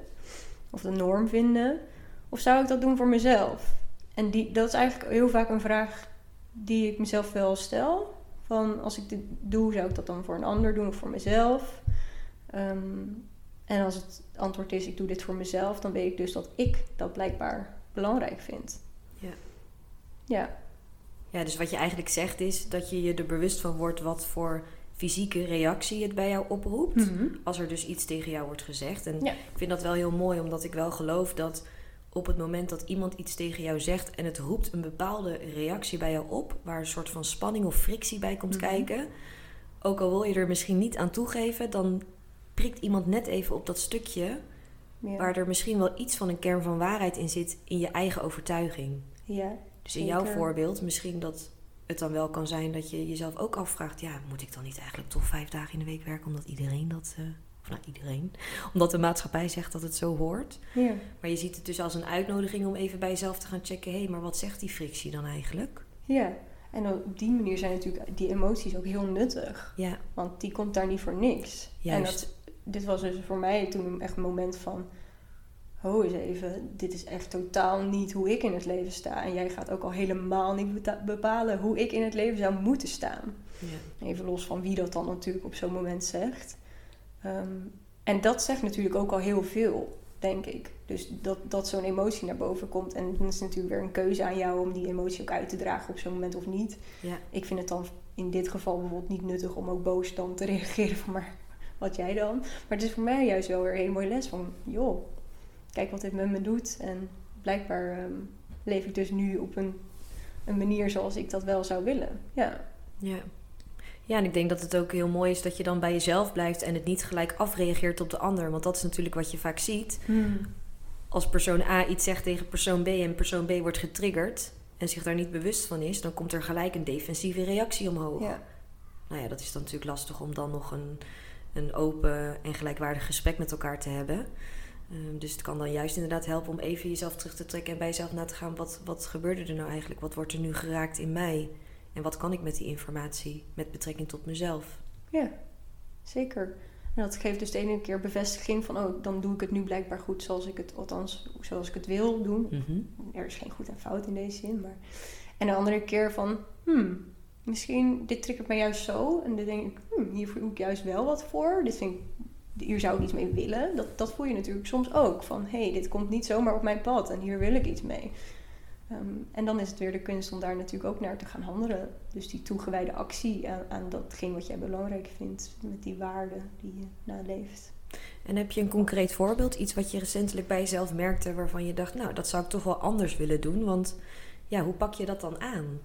Speaker 2: of de norm vinden, of zou ik dat doen voor mezelf? En die, dat is eigenlijk heel vaak een vraag die ik mezelf wel stel. Van als ik dit doe, zou ik dat dan voor een ander doen of voor mezelf? Um, en als het antwoord is, ik doe dit voor mezelf, dan weet ik dus dat ik dat blijkbaar belangrijk vind.
Speaker 1: Ja.
Speaker 2: Ja.
Speaker 1: Ja, dus wat je eigenlijk zegt is dat je je er bewust van wordt wat voor fysieke reactie het bij jou oproept.
Speaker 2: Mm -hmm.
Speaker 1: Als er dus iets tegen jou wordt gezegd. En
Speaker 2: ja.
Speaker 1: ik vind dat wel heel mooi, omdat ik wel geloof dat op het moment dat iemand iets tegen jou zegt en het roept een bepaalde reactie bij jou op, waar een soort van spanning of frictie bij komt
Speaker 2: Mhm.
Speaker 1: kijken, ook al wil je er misschien niet aan toegeven, dan prikt iemand net even op dat stukje
Speaker 2: Ja.
Speaker 1: waar er misschien wel iets van een kern van waarheid in zit in je eigen overtuiging.
Speaker 2: ja.
Speaker 1: Dus in jouw voorbeeld, misschien dat het dan wel kan zijn dat je jezelf ook afvraagt: ja, moet ik dan niet eigenlijk toch vijf dagen in de week werken omdat iedereen dat. eh, of nou, iedereen. (laughs) Omdat de maatschappij zegt dat het zo hoort.
Speaker 2: ja.
Speaker 1: Maar je ziet het dus als een uitnodiging om even bij jezelf te gaan checken: hé, hey, maar wat zegt die frictie dan eigenlijk?
Speaker 2: Ja. En op die manier zijn natuurlijk die emoties ook heel nuttig.
Speaker 1: Ja,
Speaker 2: Want die komt daar niet voor niks.
Speaker 1: Juist.
Speaker 2: En dat, dit was dus voor mij toen echt een moment van... Ho eens even, dit is echt totaal niet hoe ik in het leven sta. En jij gaat ook al helemaal niet bepalen hoe ik in het leven zou moeten staan.
Speaker 1: ja.
Speaker 2: Even los van wie dat dan natuurlijk op zo'n moment zegt. Ehm, en dat zegt natuurlijk ook al heel veel, denk ik. Dus dat, dat zo'n emotie naar boven komt. En dan is het natuurlijk weer een keuze aan jou om die emotie ook uit te dragen op zo'n moment of niet.
Speaker 1: ja.
Speaker 2: Ik vind het dan in dit geval bijvoorbeeld niet nuttig om ook boos dan te (laughs) reageren van maar wat jij dan. Maar het is voor mij juist wel weer een mooie les van joh, kijk wat dit met me doet. En blijkbaar ehm, leef ik dus nu op een, een manier zoals ik dat wel zou willen. Ja,
Speaker 1: Ja. Ja, en ik denk dat het ook heel mooi is dat je dan bij jezelf blijft en het niet gelijk afreageert op de ander. Want dat is natuurlijk wat je vaak ziet. Als persoon A iets zegt tegen persoon B en persoon B wordt getriggerd en zich daar niet bewust van is, dan komt er gelijk een defensieve reactie omhoog.
Speaker 2: ja.
Speaker 1: Nou ja, dat is dan natuurlijk lastig om dan nog een, een open en gelijkwaardig gesprek met elkaar te hebben. Ehm, dus het kan dan juist inderdaad helpen om even jezelf terug te trekken en bij jezelf na te gaan. Wat, wat gebeurde er nou eigenlijk? Wat wordt er nu geraakt in mij? En wat kan ik met die informatie met betrekking tot mezelf?
Speaker 2: ja, zeker. En dat geeft dus de ene keer bevestiging van oh, dan doe ik het nu blijkbaar goed zoals ik het, althans zoals ik het wil doen.
Speaker 1: Mhm.
Speaker 2: er is geen goed en fout in deze zin. Maar... En de andere keer van, hmm, misschien dit triggert mij juist zo. En dan denk ik, hmm, hier voel ik juist wel wat voor. Dit vind ik, hier zou ik iets mee willen. Dat, dat voel je natuurlijk soms ook. Van, hé, hey, dit komt niet zomaar op mijn pad en hier wil ik iets mee. Ehm, en dan is het weer de kunst om daar natuurlijk ook naar te gaan handelen. Dus die toegewijde actie aan, aan datgene wat jij belangrijk vindt. Met die waarden die je naleeft.
Speaker 1: En heb je een concreet voorbeeld? Iets wat je recentelijk bij jezelf merkte waarvan je dacht, nou, dat zou ik toch wel anders willen doen. Want ja, hoe pak je dat dan aan?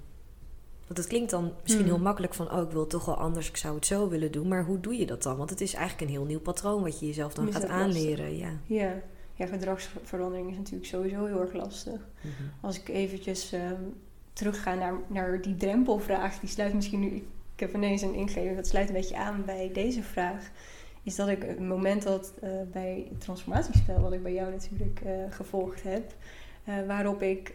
Speaker 1: Want het klinkt dan misschien
Speaker 2: Hmm.
Speaker 1: heel makkelijk van, oh, ik wil het toch wel anders, ik zou het zo willen doen. Maar hoe doe je dat dan? Want het is eigenlijk een heel nieuw patroon wat je jezelf dan gaat
Speaker 2: dat
Speaker 1: aanleren. Ja.
Speaker 2: Ja. ja, gedragsverandering is natuurlijk sowieso heel erg lastig.
Speaker 1: Mhm.
Speaker 2: Als ik eventjes ehm, terugga naar, naar die drempelvraag, die sluit misschien nu. Ik heb ineens een ingeving, dat sluit een beetje aan bij deze vraag. Is dat ik een moment had eh, bij het transformatiespel, wat ik bij jou natuurlijk eh, gevolgd heb, eh, waarop ik.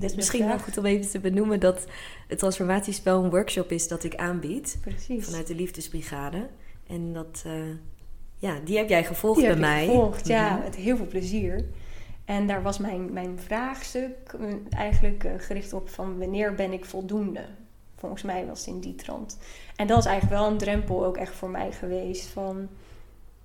Speaker 1: is
Speaker 2: de
Speaker 1: misschien wel goed om even te benoemen dat het transformatiespel een workshop is dat ik aanbied
Speaker 2: Precies.
Speaker 1: vanuit de Liefdesbrigade. En dat, eh, ja, die heb jij gevolgd
Speaker 2: Die
Speaker 1: bij
Speaker 2: heb ik
Speaker 1: mij.
Speaker 2: gevolgd, ja,
Speaker 1: Mhm.
Speaker 2: met heel veel plezier. En daar was mijn, mijn vraagstuk eigenlijk gericht op van wanneer ben ik voldoende? Volgens mij was het in die trant. En dat is eigenlijk wel een drempel ook echt voor mij geweest van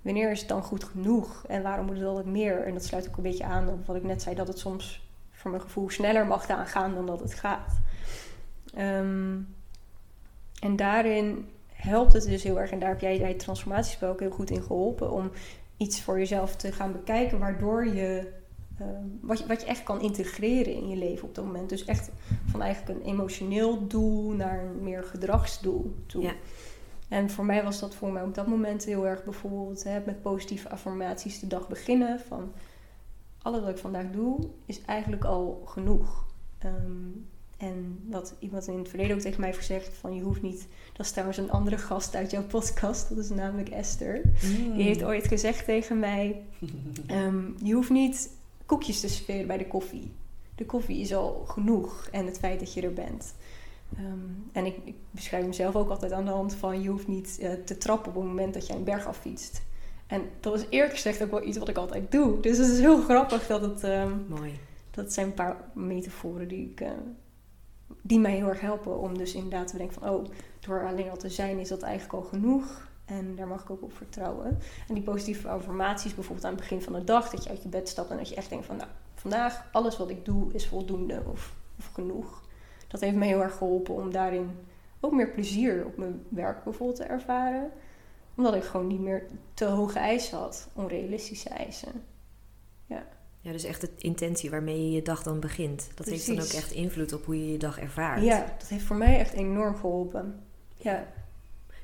Speaker 2: wanneer is het dan goed genoeg? En waarom moet het altijd meer? En dat sluit ook een beetje aan op wat ik net zei, dat het soms voor mijn gevoel sneller mag gaan dan dat het gaat. Ehm, en daarin helpt het dus heel erg, en daar heb jij bij het transformatiespel ook heel goed in geholpen, om iets voor jezelf te gaan bekijken, waardoor je, ehm, wat, je wat je echt kan integreren in je leven op dat moment. Dus echt van eigenlijk een emotioneel doel naar een meer gedragsdoel toe.
Speaker 1: Ja.
Speaker 2: En voor mij was dat voor mij op dat moment heel erg bijvoorbeeld hè, met positieve affirmaties de dag beginnen. Van alles wat ik vandaag doe is eigenlijk al genoeg. Ehm, en wat iemand in het verleden ook tegen mij heeft gezegd: van je hoeft niet. Dat is trouwens een andere gast uit jouw podcast, dat is namelijk Esther.
Speaker 1: Mm.
Speaker 2: Die heeft ooit gezegd tegen mij: (laughs) ehm, Je hoeft niet koekjes te serveren bij de koffie. De koffie is al genoeg en het feit dat je er bent. Ehm, en ik, ik beschrijf mezelf ook altijd aan de hand van: Je hoeft niet eh, te trappen op het moment dat jij een berg affietst. En dat was eerlijk gezegd ook wel iets wat ik altijd doe. Dus het is heel grappig dat het. ehm,
Speaker 1: Mooi.
Speaker 2: dat zijn een paar metaforen die, ik, eh, die mij heel erg helpen om dus inderdaad te denken van... oh, door alleen al te zijn is dat eigenlijk al genoeg. En daar mag ik ook op vertrouwen. En die positieve affirmaties bijvoorbeeld aan het begin van de dag... dat je uit je bed stapt en dat je echt denkt van... nou, vandaag alles wat ik doe is voldoende of, of genoeg. Dat heeft me heel erg geholpen om daarin ook meer plezier op mijn werk bijvoorbeeld te ervaren. Omdat ik gewoon niet meer te hoge eisen had, onrealistische eisen.
Speaker 1: Ja, dus echt de intentie waarmee je je dag dan begint. Dat heeft dan ook echt invloed op hoe je je dag ervaart.
Speaker 2: Ja, dat heeft voor mij echt enorm geholpen. Ja,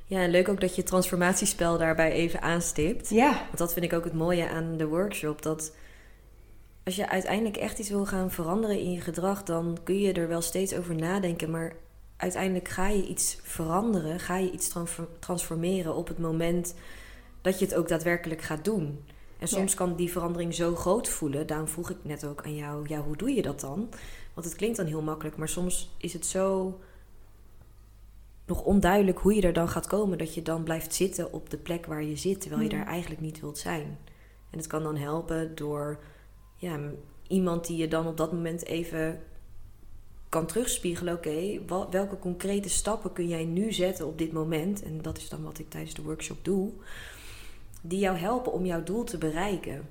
Speaker 1: Ja, en leuk ook dat je transformatiespel daarbij even aanstipt.
Speaker 2: Ja.
Speaker 1: Want dat vind ik ook het mooie aan de workshop. Dat als je uiteindelijk echt iets wil gaan veranderen in je gedrag, dan kun je er wel steeds over nadenken. Maar uiteindelijk ga je iets veranderen, ga je iets transformeren op het moment dat je het ook daadwerkelijk gaat doen. En soms kan die verandering zo groot voelen. Daarom vroeg ik net ook aan jou, ja, hoe doe je dat dan? Want het klinkt dan heel makkelijk, maar soms is het zo nog onduidelijk hoe je er dan gaat komen dat je dan blijft zitten op de plek waar je zit, terwijl je daar eigenlijk niet wilt zijn. En het kan dan helpen door ja, iemand die je dan op dat moment even kan terugspiegelen. Oké, welke concrete stappen kun jij nu zetten op dit moment? En dat is dan wat ik tijdens de workshop doe. Die jou helpen om jouw doel te bereiken.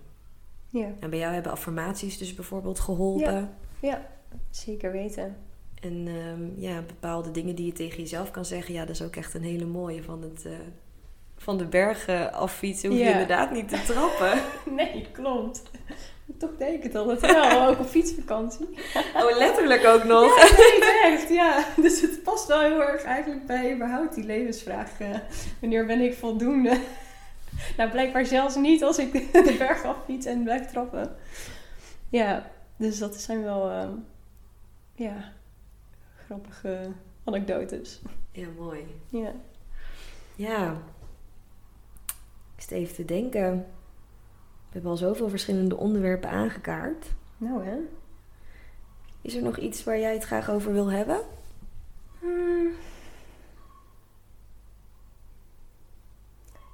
Speaker 1: Ja. En bij jou hebben affirmaties dus bijvoorbeeld geholpen.
Speaker 2: Ja, ja zeker weten.
Speaker 1: En ehm, ja, bepaalde dingen die je tegen jezelf kan zeggen. Ja, dat is ook echt een hele mooie van het... Uh, van de bergen affietsen hoef je inderdaad niet te trappen. (laughs)
Speaker 2: nee, klopt. Toch denk ik het altijd wel, (laughs) ook op fietsvakantie.
Speaker 1: Oh, letterlijk ook nog?
Speaker 2: Ja, nee, echt, ja. Dus het past wel heel erg eigenlijk bij überhaupt die levensvraag. Uh, wanneer ben ik voldoende? nou, blijkbaar zelfs niet als ik (laughs) de berg affiets en blijf trappen. Ja, dus dat zijn wel, uh, ja, grappige anekdotes.
Speaker 1: Ja, mooi.
Speaker 2: Ja.
Speaker 1: Ja. Ik zit even te denken. We hebben al zoveel verschillende onderwerpen aangekaart.
Speaker 2: Nou hè.
Speaker 1: Is er nog iets waar jij het graag over wil hebben? Hmm.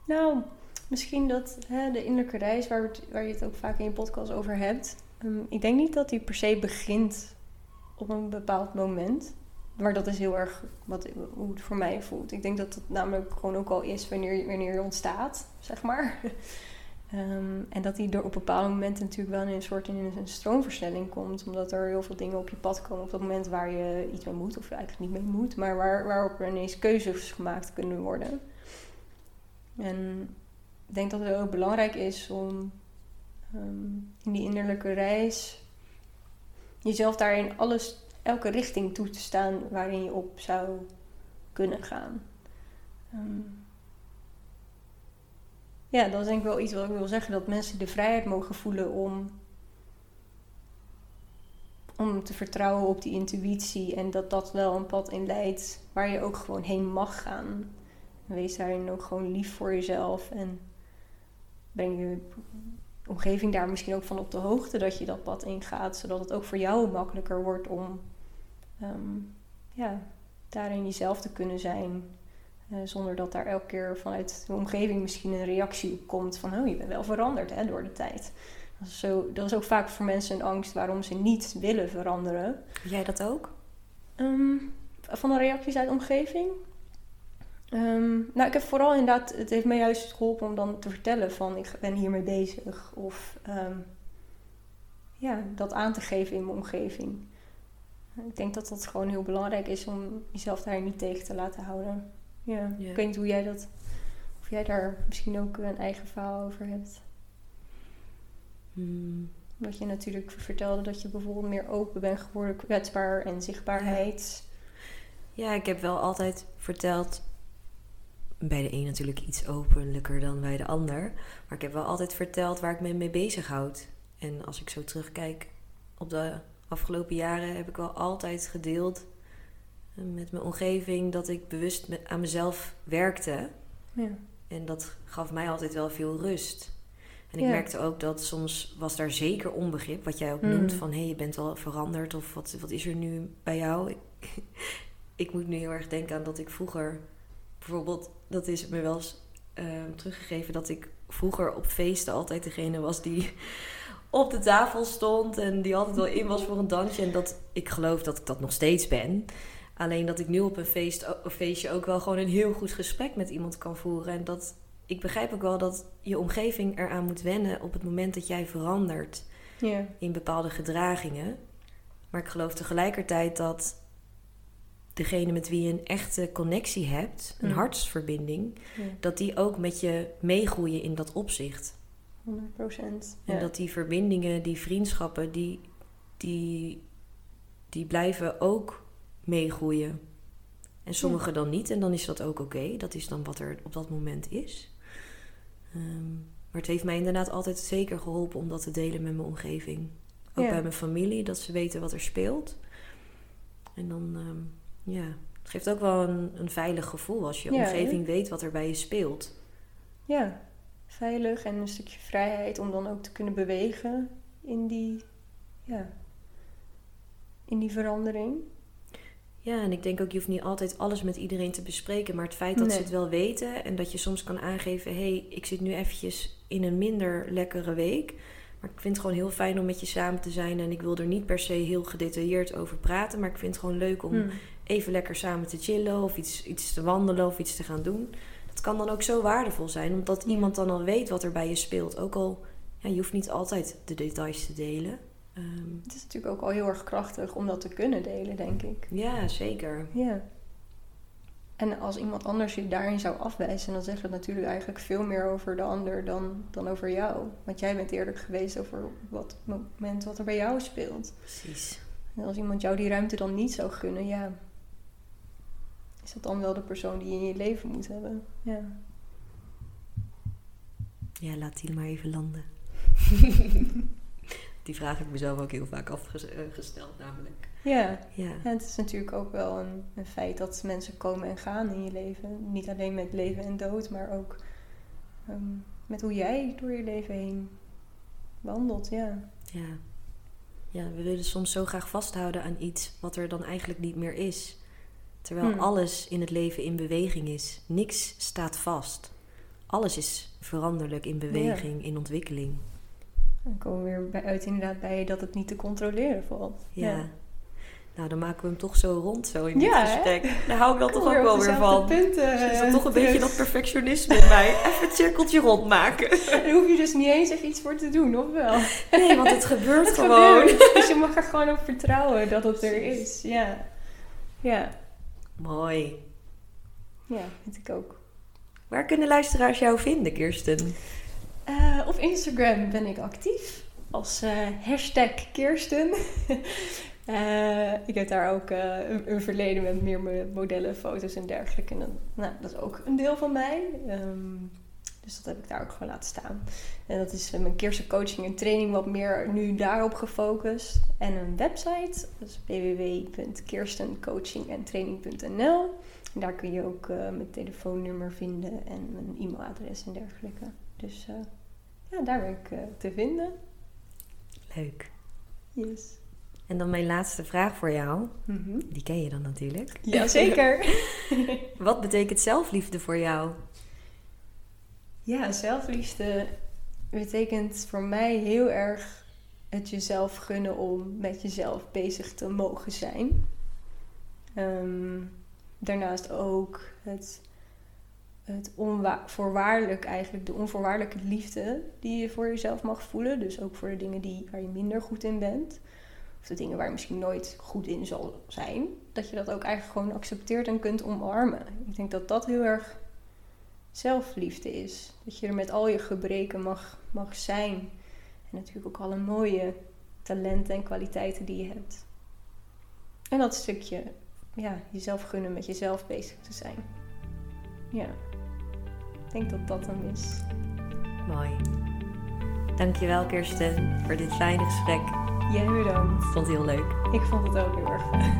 Speaker 2: Nou, misschien dat hè, de innerlijke reis, waar, het, waar je het ook vaak in je podcast over hebt. Ehm, ik denk niet dat die per se begint op een bepaald moment. Maar dat is heel erg wat, hoe het voor mij voelt. Ik denk dat het namelijk gewoon ook al is wanneer, wanneer je ontstaat, zeg maar. (laughs) Ehm, en dat die er op bepaalde momenten natuurlijk wel in een soort in een stroomversnelling komt. Omdat er heel veel dingen op je pad komen op dat moment waar je iets mee moet. Of eigenlijk niet mee moet. Maar waar, waarop er ineens keuzes gemaakt kunnen worden. En ik denk dat het ook belangrijk is om ehm, in die innerlijke reis jezelf daarin alles elke richting toe te staan waarin je op zou kunnen gaan. Ehm, ja, dat is denk ik wel iets wat ik wil zeggen. Dat mensen de vrijheid mogen voelen om, om te vertrouwen op die intuïtie. En dat dat wel een pad in leidt waar je ook gewoon heen mag gaan. wees daarin ook gewoon lief voor jezelf. En breng je omgeving daar misschien ook van op de hoogte dat je dat pad ingaat. Zodat het ook voor jou makkelijker wordt om um, ja, daarin jezelf te kunnen zijn. Uh, zonder dat daar elke keer vanuit de omgeving misschien een reactie op komt van oh, je bent wel veranderd hè, door de tijd. Dat is, zo, dat is ook vaak voor mensen een angst waarom ze niet willen veranderen.
Speaker 1: Jij dat ook?
Speaker 2: Um, van de reacties uit de omgeving? Um, nou, ik heb vooral inderdaad, het heeft mij juist geholpen om dan te vertellen van ik ben hiermee bezig. Of ja, dat aan te geven in mijn omgeving. Ik denk dat dat gewoon heel belangrijk is om jezelf daar niet tegen te laten houden. Ja. Ik weet niet hoe jij dat, of jij daar misschien ook een eigen verhaal over hebt. Hmm. Wat je natuurlijk vertelde dat je bijvoorbeeld meer open bent geworden, kwetsbaar en zichtbaarheid.
Speaker 1: Ja. ja, ik heb wel altijd verteld, bij de een natuurlijk iets openlijker dan bij de ander. Maar ik heb wel altijd verteld waar ik me mee bezig houd. En als ik zo terugkijk op de afgelopen jaren heb ik wel altijd gedeeld met mijn omgeving dat ik bewust aan mezelf werkte. Ja. En dat gaf mij altijd wel veel rust. En ik merkte ook dat soms was daar zeker onbegrip, wat jij ook noemt, mm. van hé, hey, je bent wel veranderd of wat, wat is er nu bij jou? Ik, (laughs) ik moet nu heel erg denken aan dat ik vroeger, bijvoorbeeld, dat is me wel eens uh, teruggegeven, dat ik vroeger op feesten altijd degene was die (laughs) op de tafel stond en die altijd wel in was voor een dansje. En dat ik geloof dat ik dat nog steeds ben. Alleen dat ik nu op een, feest, een feestje ook wel gewoon een heel goed gesprek met iemand kan voeren. En dat ik begrijp ook wel dat je omgeving eraan moet wennen op het moment dat jij verandert in bepaalde gedragingen. Maar ik geloof tegelijkertijd dat degene met wie je een echte connectie hebt, een hartsverbinding, dat die ook met je meegroeien in dat opzicht.
Speaker 2: 100%.
Speaker 1: En dat die verbindingen, die vriendschappen, die, die, die blijven ook meegroeien. En sommige dan niet. En dan is dat ook oké. Dat is dan wat er op dat moment is. Ehm, maar het heeft mij inderdaad altijd zeker geholpen om dat te delen met mijn omgeving. Ook
Speaker 2: Ja.
Speaker 1: bij mijn familie, dat ze weten wat er speelt. En dan, ehm, ja, het geeft ook wel een, een veilig gevoel als je
Speaker 2: Ja,
Speaker 1: omgeving weet wat er bij je speelt.
Speaker 2: Ja, veilig en een stukje vrijheid om dan ook te kunnen bewegen in die, ja, in die verandering.
Speaker 1: Ja, en ik denk ook, je hoeft niet altijd alles met iedereen te bespreken. Maar het feit dat ze het wel weten en dat je soms kan aangeven... hé, hey, ik zit nu eventjes in een minder lekkere week. Maar ik vind het gewoon heel fijn om met je samen te zijn. En ik wil er niet per se heel gedetailleerd over praten. Maar ik vind het gewoon leuk om
Speaker 2: Hm.
Speaker 1: even lekker samen te chillen... of iets, iets te wandelen of iets te gaan doen. Dat kan dan ook zo waardevol zijn. Omdat iemand dan al weet wat er bij je speelt. Ook al, ja, je hoeft niet altijd de details te delen. Ehm,
Speaker 2: Het is natuurlijk ook al heel erg krachtig om dat te kunnen delen, denk ik.
Speaker 1: ja, zeker.
Speaker 2: Ja. En als iemand anders je daarin zou afwijzen, dan zegt dat natuurlijk eigenlijk veel meer over de ander dan, dan over jou. Want jij bent eerlijk geweest over wat moment wat er bij jou speelt.
Speaker 1: Precies.
Speaker 2: En als iemand jou die ruimte dan niet zou gunnen, ja. Is dat dan wel de persoon die je in je leven moet hebben? Ja.
Speaker 1: Ja, laat die maar even landen. (laughs) die vraag heb ik mezelf ook heel vaak afgesteld, namelijk.
Speaker 2: Ja.
Speaker 1: Ja,
Speaker 2: En het is natuurlijk ook wel een, een feit dat mensen komen en gaan in je leven. Niet alleen met leven en dood, maar ook ehm, met hoe jij door je leven heen wandelt. Ja.
Speaker 1: ja. Ja, we willen soms zo graag vasthouden aan iets wat er dan eigenlijk niet meer is. Terwijl
Speaker 2: Hmm.
Speaker 1: alles in het leven in beweging is. Niks staat vast. Alles is veranderlijk in beweging, in ontwikkeling.
Speaker 2: Dan komen we weer bij, uit inderdaad bij dat het niet te controleren valt.
Speaker 1: Ja. Nou, dan maken we hem toch zo rond zo in dit
Speaker 2: Ja, hè?
Speaker 1: gesprek. Daar hou ik dan toch ook wel weer van.
Speaker 2: Punten,
Speaker 1: is dat
Speaker 2: eh,
Speaker 1: toch een beetje
Speaker 2: terug.
Speaker 1: dat perfectionisme in mij. Even het cirkeltje rondmaken. (laughs)
Speaker 2: Daar hoef je dus niet eens even iets voor te doen, of wel?
Speaker 1: Nee, want het gebeurt
Speaker 2: Het
Speaker 1: gewoon.
Speaker 2: gebeurt. Dus je mag er gewoon op vertrouwen dat het er is. Ja. Ja.
Speaker 1: Mooi.
Speaker 2: Ja, vind ik ook.
Speaker 1: Waar kunnen luisteraars jou vinden, Kirsten?
Speaker 2: Eh, op Instagram ben ik actief als eh, hashtag Kirsten. (laughs) Eh, ik heb daar ook een, een verleden met meer me- modellen, foto's en dergelijke. En nou, dat is ook een deel van mij. Ehm, dus dat heb ik daar ook gewoon laten staan. En dat is mijn Kirsten coaching en training wat meer nu daarop gefocust. En een website, dat is www.kirstencoachingentraining.nl. En daar kun je ook mijn telefoonnummer vinden en mijn e-mailadres en dergelijke. Dus eh, ja, daar ben ik eh, te vinden.
Speaker 1: Leuk.
Speaker 2: Yes.
Speaker 1: En dan mijn laatste vraag voor jou.
Speaker 2: Mhm.
Speaker 1: Die ken je dan natuurlijk.
Speaker 2: Jazeker. (laughs)
Speaker 1: Wat betekent zelfliefde voor jou?
Speaker 2: ja, zelfliefde betekent voor mij heel erg het jezelf gunnen om met jezelf bezig te mogen zijn. Ehm, daarnaast ook het, het onvoorwaardelijk eigenlijk, de onvoorwaardelijke liefde die je voor jezelf mag voelen. Dus ook voor de dingen die, waar je minder goed in bent. Of de dingen waar je misschien nooit goed in zal zijn. Dat je dat ook eigenlijk gewoon accepteert en kunt omarmen. Ik denk dat dat heel erg zelfliefde is. Dat je er met al je gebreken mag, mag zijn. En natuurlijk ook alle mooie talenten en kwaliteiten die je hebt. En dat stukje, ja, jezelf gunnen met jezelf bezig te zijn. Ja, denk dat dat dan is.
Speaker 1: Mooi. Dankjewel Kirsten voor dit fijne gesprek.
Speaker 2: Jij bedankt.
Speaker 1: Ik vond het heel leuk.
Speaker 2: Ik vond het ook heel erg fijn.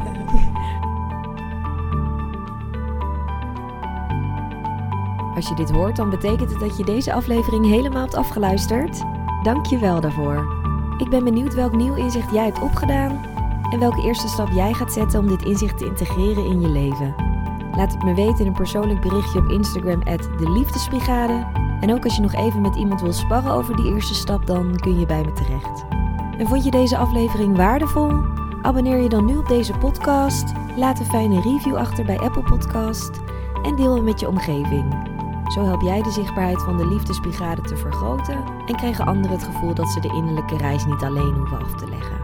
Speaker 2: (laughs)
Speaker 3: Als je dit hoort, dan betekent het dat je deze aflevering helemaal hebt afgeluisterd. Dank je wel daarvoor. Ik ben benieuwd welk nieuw inzicht jij hebt opgedaan en welke eerste stap jij gaat zetten om dit inzicht te integreren in je leven. Laat het me weten in een persoonlijk berichtje op Instagram de Liefdesbrigade. En ook als je nog even met iemand wil sparren over die eerste stap, dan kun je bij me terecht. En vond je deze aflevering waardevol? Abonneer je dan nu op deze podcast, laat een fijne review achter bij Apple Podcast en deel hem met je omgeving. Zo help jij de zichtbaarheid van de Liefdesbrigade te vergroten en krijgen anderen het gevoel dat ze de innerlijke reis niet alleen hoeven af te leggen.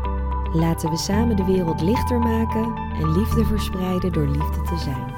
Speaker 3: Laten we samen de wereld lichter maken en liefde verspreiden door liefde te zijn.